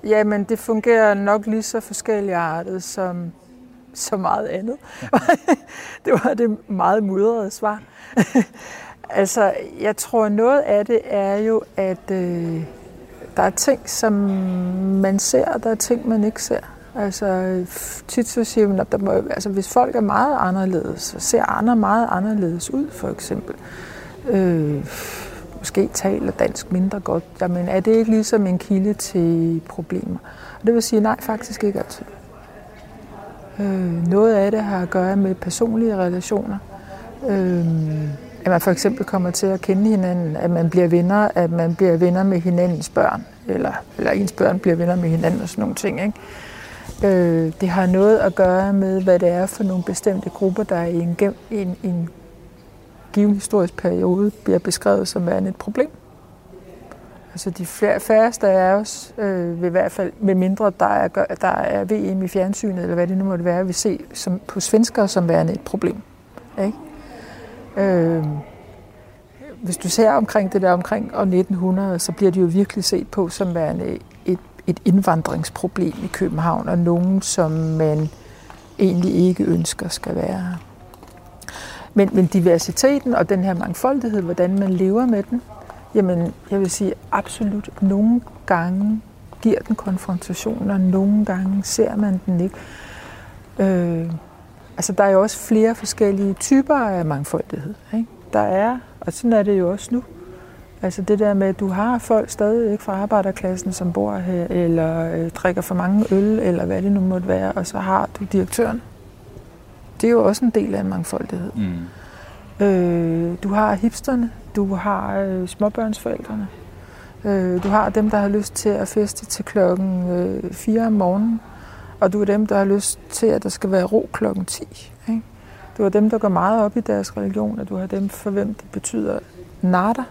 Jamen, det fungerer nok lige så forskellige artet, som, så meget andet. det var det meget mudrede svar. altså, jeg tror, noget af det er jo, at øh, der er ting, som man ser, og der er ting, man ikke ser. Altså, tit så siger man, at der må, altså, hvis folk er meget anderledes, så ser andre meget anderledes ud, for eksempel. Øh, måske taler dansk mindre godt. Jamen, er det ikke ligesom en kilde til problemer? Og det vil sige, nej, faktisk ikke altid. Øh, noget af det har at gøre med personlige relationer. Øh, at man for eksempel kommer til at kende hinanden, at man bliver venner, at man bliver venner med hinandens børn, eller, eller ens børn bliver venner med hinanden og sådan nogle ting. Ikke? Øh, det har noget at gøre med, hvad det er for nogle bestemte grupper, der i en, en, en given historisk periode bliver beskrevet som værende et problem. Altså de færreste af os øh, vil i hvert fald, med mindre der er, der er VM i fjernsynet, eller hvad det nu måtte være, vil se som, på svensker som værende et problem. Ikke? Øh, hvis du ser omkring det der omkring år 1900, så bliver de jo virkelig set på som værende et, et indvandringsproblem i København, og nogen, som man egentlig ikke ønsker skal være her. Men, men diversiteten og den her mangfoldighed, hvordan man lever med den, jamen jeg vil sige absolut nogle gange giver den konfrontationer, nogle gange ser man den ikke. Øh, altså der er jo også flere forskellige typer af mangfoldighed. Ikke? Der er, og sådan er det jo også nu. Altså det der med, at du har folk stadig ikke fra arbejderklassen, som bor her, eller øh, drikker for mange øl, eller hvad det nu måtte være, og så har du direktøren. Det er jo også en del af en mangfoldighed. Mm. Øh, du har hipsterne, du har øh, småbørnsforældrene, øh, du har dem, der har lyst til at feste til klokken øh, 4 om morgenen, og du er dem, der har lyst til, at der skal være ro klokken 10. Ikke? Du har dem, der går meget op i deres religion, og du har dem, for hvem det betyder natter.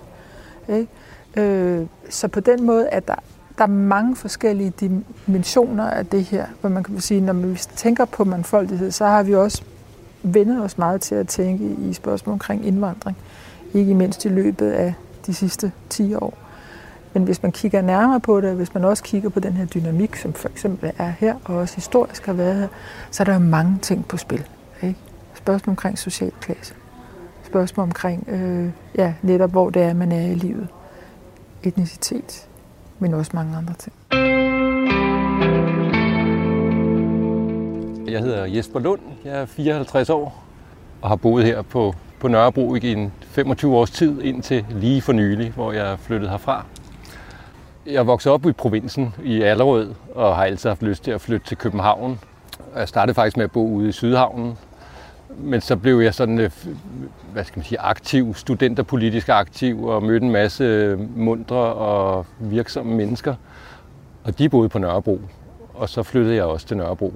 Ikke? Øh, så på den måde er der, der er mange forskellige dimensioner af det her, hvor man kan sige, når vi tænker på mangfoldighed, så har vi også vendet os meget til at tænke i spørgsmål omkring indvandring. Ikke mindst i løbet af de sidste 10 år. Men hvis man kigger nærmere på det, hvis man også kigger på den her dynamik, som for eksempel er her, og også historisk har været her, så er der jo mange ting på spil. Ikke? Spørgsmål omkring social klasse. Spørgsmål omkring, øh, ja, netop hvor det er, man er i livet. Etnicitet, men også mange andre ting. Jeg hedder Jesper Lund, jeg er 54 år og har boet her på, på Nørrebro i en 25 års tid indtil lige for nylig, hvor jeg flyttede herfra. Jeg voksede op i provinsen i Allerød og har altid haft lyst til at flytte til København. Jeg startede faktisk med at bo ude i Sydhavnen, men så blev jeg sådan, øh, hvad skal man sige, aktiv, studenterpolitisk aktiv og mødte en masse mundre og virksomme mennesker. Og de boede på Nørrebro, og så flyttede jeg også til Nørrebro.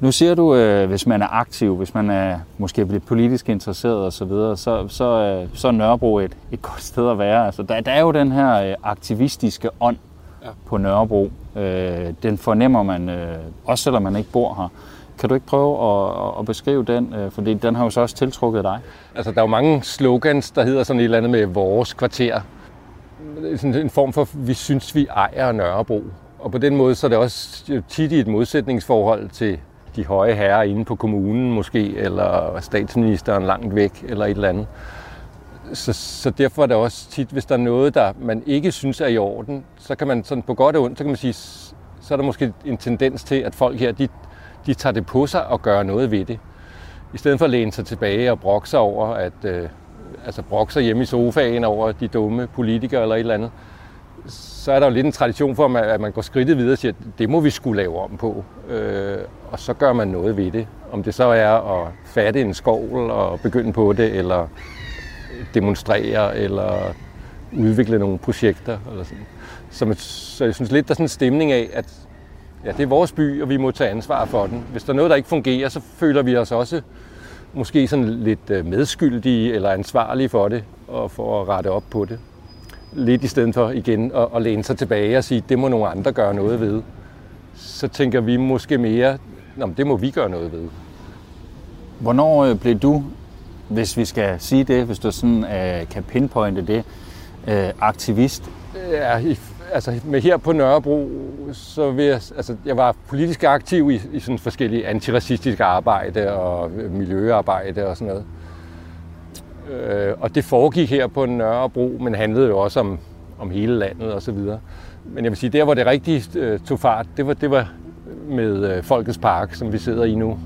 Nu siger du, øh, hvis man er aktiv, hvis man er måske lidt politisk interesseret osv., så, så, så, øh, så er Nørrebro et, et godt sted at være. Altså, der, der er jo den her øh, aktivistiske ånd ja. på Nørrebro. Øh, den fornemmer man, øh, også selvom man ikke bor her. Kan du ikke prøve at, at beskrive den? Øh, fordi den har jo så også tiltrukket dig. Altså, der er jo mange slogans, der hedder sådan et eller andet med vores kvarter. Sådan en form for, vi synes, vi ejer Nørrebro. Og på den måde, så er det også øh, tit i et modsætningsforhold til de høje herrer inde på kommunen måske, eller statsministeren langt væk, eller et eller andet. Så, så derfor er det også tit, hvis der er noget, der man ikke synes er i orden, så kan man sådan på godt og ondt, så kan man sige, så er der måske en tendens til, at folk her, de, de tager det på sig og gør noget ved det. I stedet for at læne sig tilbage og brokke sig over, at, øh, altså brokke sig hjemme i sofaen over de dumme politikere eller et eller andet, så er der jo lidt en tradition for, at man går skridtet videre og siger, at det må vi skulle lave om på. Øh, og så gør man noget ved det. Om det så er at fatte en skovl og begynde på det, eller demonstrere, eller udvikle nogle projekter. Eller sådan. Så, så jeg synes lidt, der er sådan en stemning af, at ja, det er vores by, og vi må tage ansvar for den. Hvis der er noget, der ikke fungerer, så føler vi os også måske sådan lidt øh, medskyldige eller ansvarlige for det, og for at rette op på det lidt i stedet for igen at, at læne sig tilbage og sige, det må nogle andre gøre noget ved. Så tænker vi måske mere, Nå, det må vi gøre noget ved. Hvornår øh, blev du, hvis vi skal sige det, hvis du sådan uh, kan pinpointe det, uh, aktivist? Ja, altså med her på Nørrebro, så vil jeg, altså jeg var politisk aktiv i, i sådan forskellige antiracistiske arbejde og øh, miljøarbejde og sådan noget. Øh, og det foregik her på Nørrebro, men handlede jo også om, om hele landet og så videre. Men jeg vil sige, der hvor det rigtig øh, tog fart, det var, det var med øh, Folkets Park, som vi sidder i nu.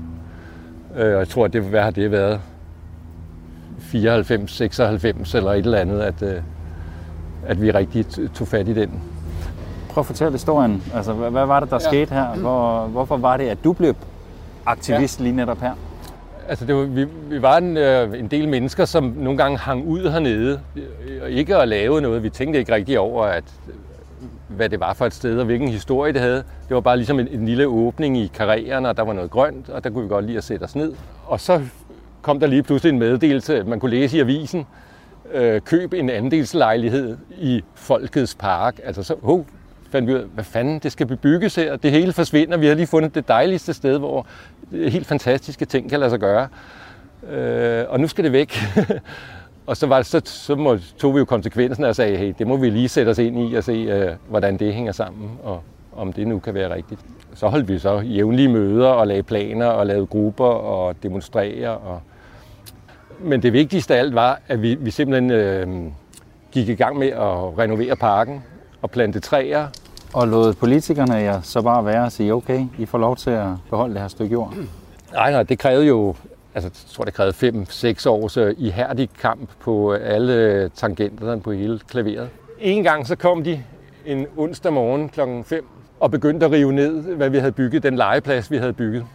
Øh, og jeg tror, det, hvad har det været? 94, 96 eller et eller andet, at, øh, at vi rigtig tog fat i den. Prøv at fortælle historien. Altså, hvad, hvad var det, der ja. skete her? Hvor, hvorfor var det, at du blev aktivist ja. lige netop her? Altså, det var, vi, vi var en, øh, en del mennesker, som nogle gange hang ud hernede. Og ikke at lave noget. Vi tænkte ikke rigtig over, at, hvad det var for et sted, og hvilken historie det havde. Det var bare ligesom en, en lille åbning i karrieren, og der var noget grønt, og der kunne vi godt lide at sætte os ned. Og så kom der lige pludselig en meddelelse, at man kunne læse i avisen, øh, køb en andelslejlighed i Folkets Park. Altså så, oh, fandt vi ud af, hvad fanden, det skal bebygges her. Det hele forsvinder. Vi har lige fundet det dejligste sted, hvor helt fantastiske ting kan lade sig gøre. Øh, og nu skal det væk. og så, var, så, så må, tog vi jo konsekvensen og sagde, hey, det må vi lige sætte os ind i og se, øh, hvordan det hænger sammen, og om det nu kan være rigtigt. Så holdt vi så jævnlige møder og lagde planer og lavede grupper og demonstrerede. Og... Men det vigtigste af alt var, at vi, vi simpelthen øh, gik i gang med at renovere parken og plante træer. Og lod politikerne ja, så bare være og sige, okay, I får lov til at beholde det her stykke jord? Nej, nej, det krævede jo, altså jeg tror det krævede 5-6 års øh, ihærdig kamp på alle tangenterne på hele klaveret. En gang så kom de en onsdag morgen klokken 5 og begyndte at rive ned, hvad vi havde bygget, den legeplads, vi havde bygget.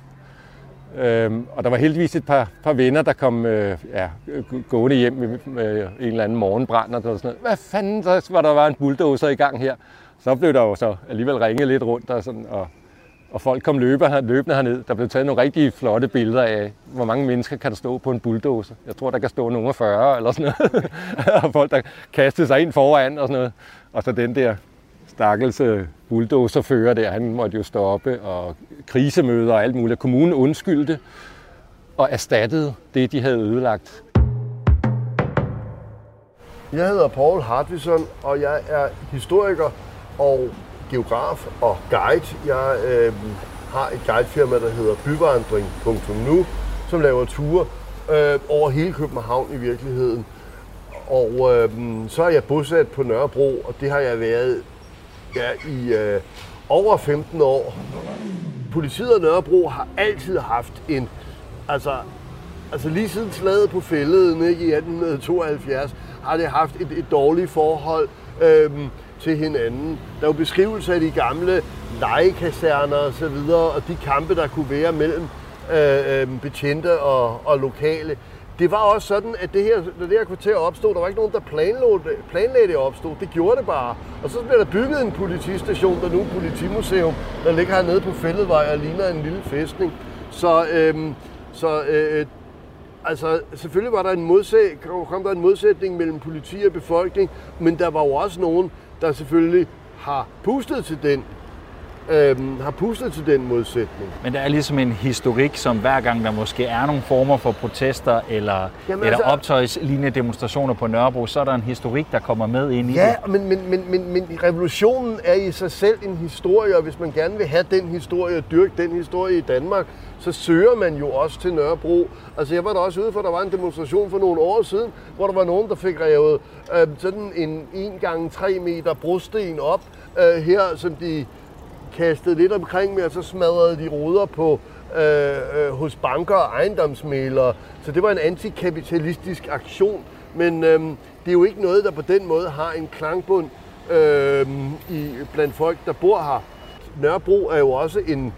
Øhm, og der var heldigvis et par, par venner, der kom øh, ja, gående hjem med, med en eller anden morgenbrand og sådan noget. Hvad fanden, så var der var en bulldozer i gang her. Så blev der jo så alligevel ringet lidt rundt, og, sådan, og, og folk kom løber, løbende herned. Der blev taget nogle rigtig flotte billeder af, hvor mange mennesker kan der stå på en bulldozer. Jeg tror, der kan stå nogle 40 eller sådan noget. og folk, der kastede sig ind foran og sådan noget. Og så den der stakkels øh, bulldozerfører der, han måtte jo stoppe, og krisemøder og alt muligt. Kommunen undskyldte og erstattede det, de havde ødelagt. Jeg hedder Paul Hartvison, og jeg er historiker og geograf og guide. Jeg øh, har et guidefirma, der hedder byvandring.nu, som laver ture øh, over hele København i virkeligheden. Og øh, så er jeg bosat på Nørrebro, og det har jeg været ja, i øh, over 15 år. Politiet og Nørrebro har altid haft en, altså, altså lige siden slaget på fælleden ikke, i 1872, har det haft et, et dårligt forhold Øh, til hinanden. Der er jo beskrivelser af de gamle legekaserner og så videre, og de kampe, der kunne være mellem øh, øh, betjente og, og lokale det var også sådan, at det her, når det her kvarter opstod, der var ikke nogen, der planlagde, planlagde det opstod. Det gjorde det bare. Og så blev der bygget en politistation, der nu er politimuseum, der ligger hernede på Fælledvej og ligner en lille fæstning. Så, øhm, så øh, øh altså, selvfølgelig var der en modsæt, kom der en modsætning mellem politi og befolkning, men der var jo også nogen, der selvfølgelig har pustet til den øhm, har pustet til den modsætning. Men der er ligesom en historik, som hver gang der måske er nogle former for protester eller, Jamen, eller altså, optøjslignende demonstrationer på Nørrebro, så er der en historik, der kommer med ind i ja, det. Ja, men, men, men, men, men revolutionen er i sig selv en historie, og hvis man gerne vil have den historie og dyrke den historie i Danmark, så søger man jo også til Nørrebro. Altså jeg var der også ude for, der var en demonstration for nogle år siden, hvor der var nogen, der fik revet øh, sådan en 1 gange 3 meter brosten op øh, her, som de kastet lidt omkring med, og så smadrede de ruder på øh, øh, hos banker og ejendomsmælere. Så det var en antikapitalistisk aktion. Men øh, det er jo ikke noget, der på den måde har en klangbund øh, i, blandt folk, der bor her. Nørrebro er jo også en,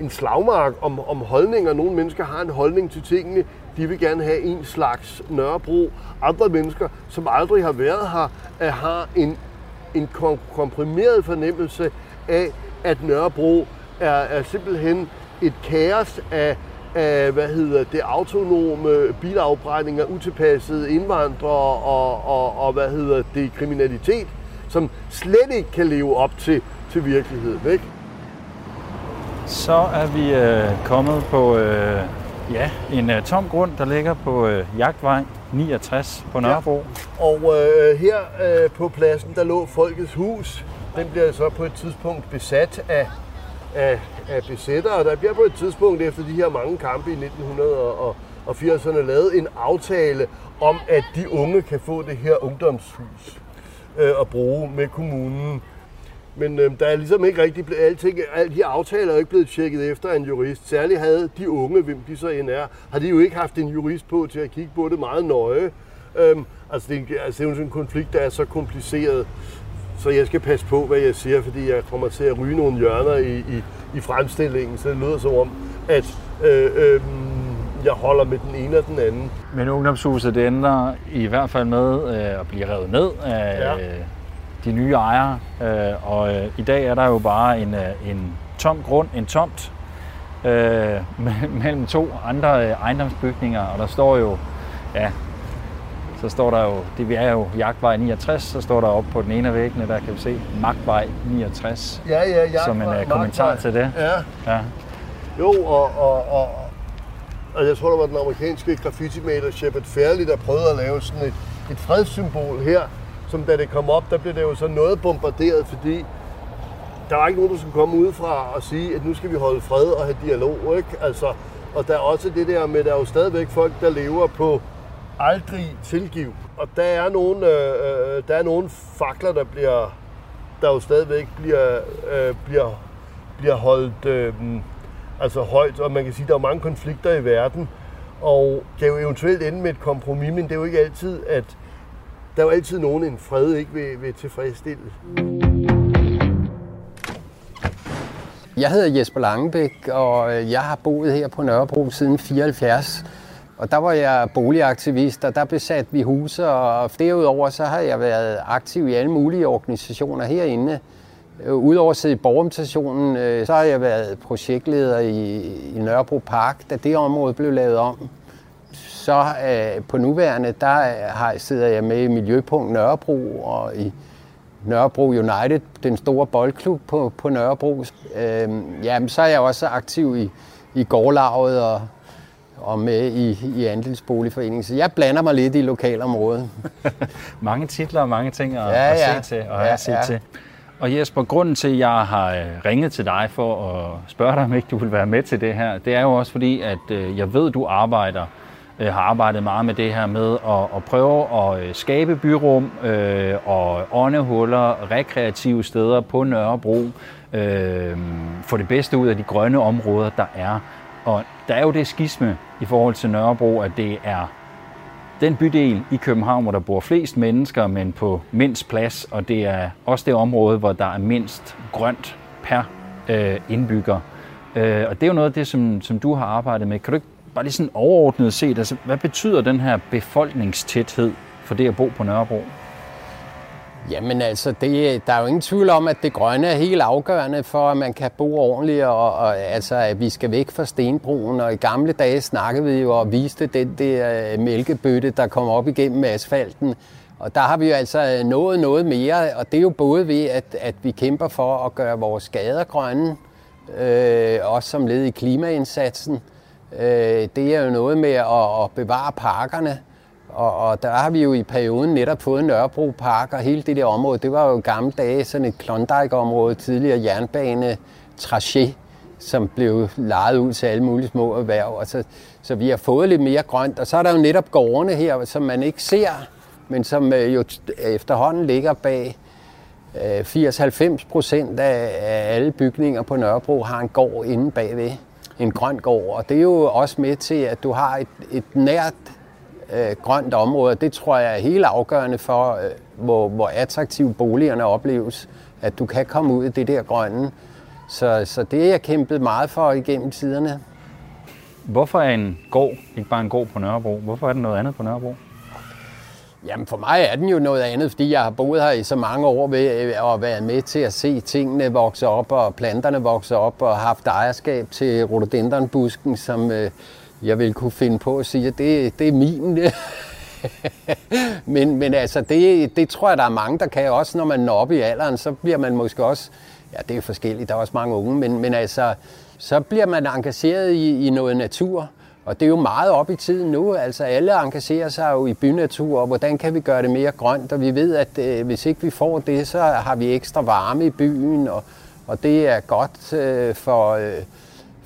en slagmark om, om holdninger. Nogle mennesker har en holdning til tingene. De vil gerne have en slags Nørrebro. Andre mennesker, som aldrig har været her, har en, en komprimeret fornemmelse af, at Nørrebro er, er simpelthen et kaos af, af hvad hedder det, autonome bilafbrændinger, utilpassede indvandrere og, og, og hvad hedder det, kriminalitet, som slet ikke kan leve op til, til virkeligheden. Ikke? Så er vi øh, kommet på øh, ja, en øh, tom grund, der ligger på øh, Jagtvej 69 på Nørrebro. Ja. Og øh, her øh, på pladsen, der lå Folkets Hus, den bliver så på et tidspunkt besat af, af, af besættere, der bliver på et tidspunkt efter de her mange kampe i 1980'erne lavet en aftale om, at de unge kan få det her ungdomshus øh, at bruge med kommunen. Men øh, der er ligesom ikke rigtig blevet, alting, alle de aftaler er ikke blevet tjekket efter en jurist. Særligt havde de unge, hvem de så end er, har de jo ikke haft en jurist på til at kigge på det meget nøje. Øhm, altså, det er, altså, det er jo sådan en konflikt, der er så kompliceret, så jeg skal passe på, hvad jeg siger, fordi jeg kommer til at ryge nogle hjørner i, i, i fremstillingen, så det lyder som om, at øh, øh, jeg holder med den ene og den anden. Men ungdomshuset, det ender i hvert fald med øh, at blive revet ned af ja. øh, de nye ejere. Øh, og øh, i dag er der jo bare en, øh, en tom grund, en tomt, øh, mellem to andre øh, ejendomsbygninger, og der står jo, ja, så står der jo, det vi er jo Jagtvej 69, så står der op på den ene af væggene, der kan vi se Magtvej 69, ja, ja, jagtvej, som en uh, kommentar Magtvej. til det. Ja. Ja. Jo, og, og, og, og jeg tror, der var den amerikanske graffiti-maler Shepard Fairley, der prøvede at lave sådan et, et fredssymbol her, som da det kom op, der blev det jo så noget bombarderet, fordi der var ikke nogen, der skulle komme udefra og sige, at nu skal vi holde fred og have dialog, ikke? Altså, og der er også det der med, der er jo stadigvæk folk, der lever på aldrig tilgiv. Og der er nogle, øh, øh, der er nogle fakler, der bliver, der jo stadigvæk bliver, øh, bliver, bliver holdt øh, altså højt, og man kan sige, at der er mange konflikter i verden, og kan jo eventuelt ende med et kompromis, men det er jo ikke altid, at der er jo altid nogen, en fred ikke vil, vil tilfredsstille. Jeg hedder Jesper Langebæk, og øh, jeg har boet her på Nørrebro siden 74. Og der var jeg boligaktivist, og der besatte vi huse, og derudover så har jeg været aktiv i alle mulige organisationer herinde. Øh, udover at sidde i borgerorganisationen, øh, så har jeg været projektleder i, i Nørrebro Park, da det område blev lavet om. Så øh, på nuværende, der har, sidder jeg med i Miljøpunkt Nørrebro og i Nørrebro United, den store boldklub på, på Nørrebro. Øh, jamen, så er jeg også aktiv i, i gårdlaget og, og med i, i andelsboligforeningen. Så jeg blander mig lidt i lokalområdet. mange titler og mange ting at, Ja, at ja. se til og Ja, have set ja. til. Og Jesper, grunden til, at jeg har øh, ringet til dig for at spørge dig, om ikke du vil være med til det her, det er jo også fordi, at øh, jeg ved, du arbejder øh, har arbejdet meget med det her med at, at prøve at skabe byrum øh, og åndehuller, rekreative steder på Nørrebro, øh, få det bedste ud af de grønne områder, der er. Og der er jo det skisme i forhold til Nørrebro, at det er den bydel i København, hvor der bor flest mennesker, men på mindst plads, og det er også det område, hvor der er mindst grønt per øh, indbygger. Øh, og det er jo noget af det, som, som du har arbejdet med. Kan du ikke bare lige sådan overordnet set, altså, hvad betyder den her befolkningstæthed for det at bo på Nørrebro? Jamen altså, det, der er jo ingen tvivl om, at det grønne er helt afgørende for, at man kan bo ordentligt, og, og altså, at vi skal væk fra stenbroen. Og i gamle dage snakkede vi jo og viste den der øh, mælkebøtte, der kom op igennem asfalten. Og der har vi jo altså øh, nået noget mere, og det er jo både ved, at, at vi kæmper for at gøre vores gader grønne, øh, også som led i klimaindsatsen. Øh, det er jo noget med at, at bevare parkerne, og, og der har vi jo i perioden netop fået Nørrebro Park, og hele det der område, det var jo gamle dage sådan et Klondike-område, tidligere jernbane, tracé, som blev lejet ud til alle mulige små erhverv. Og så, så vi har fået lidt mere grønt, og så er der jo netop gårdene her, som man ikke ser, men som øh, jo efterhånden ligger bag øh, 80-90 procent af, af alle bygninger på Nørrebro har en gård inde bagved. En grøn gård, og det er jo også med til, at du har et, et nært øh, grønt område. Det tror jeg er helt afgørende for, øh, hvor, hvor attraktive boligerne opleves, at du kan komme ud i det der grønne. Så, så det er jeg kæmpet meget for igennem tiderne. Hvorfor er en gård ikke bare en gård på Nørrebro? Hvorfor er det noget andet på Nørrebro? Jamen for mig er den jo noget andet, fordi jeg har boet her i så mange år ved øh, at være med til at se tingene vokse op og planterne vokse op og haft ejerskab til rhododendronbusken, som øh, jeg vil kunne finde på at sige, at det, det er min. men, men altså, det, det tror jeg, der er mange, der kan også, når man når op i alderen, så bliver man måske også, ja det er forskelligt, der er også mange unge, men, men altså, så bliver man engageret i, i noget natur, Og det er jo meget op i tiden nu. Altså alle engagerer sig jo i bynatur, og hvordan kan vi gøre det mere grønt? Og vi ved, at øh, hvis ikke vi får det, så har vi ekstra varme i byen, og, og det er godt øh, for, øh,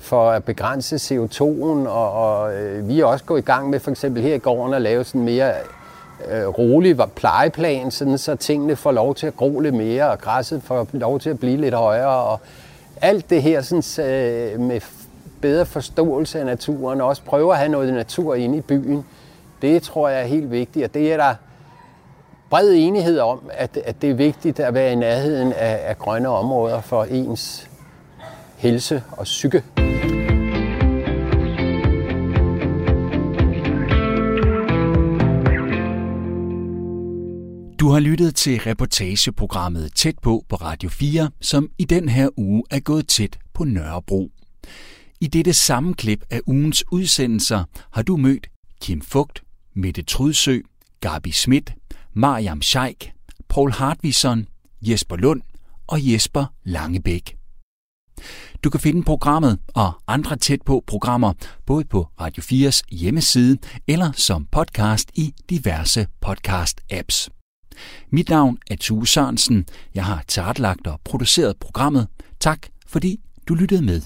for at begrænse CO2'en. Og, og øh, vi er også gået i gang med for eksempel her i gården at lave sådan mere øh, rolig plejeplan, sådan, så tingene får lov til at gro lidt mere, og græsset får lov til at blive lidt højere. Og alt det her sådan, øh, med bedre forståelse af naturen, og også prøve at have noget natur inde i byen, det tror jeg er helt vigtigt, og det er der bred enighed om, at, at det er vigtigt at være i nærheden af, af grønne områder for ens helse og psyke. Du har lyttet til reportageprogrammet Tæt på på Radio 4, som i den her uge er gået tæt på Nørrebro. I dette sammenklip af ugens udsendelser har du mødt Kim Fugt, Mette Trudsø, Gabi Schmidt, Mariam Scheik, Paul Hartvisson, Jesper Lund og Jesper Langebæk. Du kan finde programmet og andre tæt på programmer både på Radio 4's hjemmeside eller som podcast i diverse podcast-apps. Mit navn er Tue Sørensen. Jeg har tilrettelagt og produceret programmet. Tak fordi du lyttede med.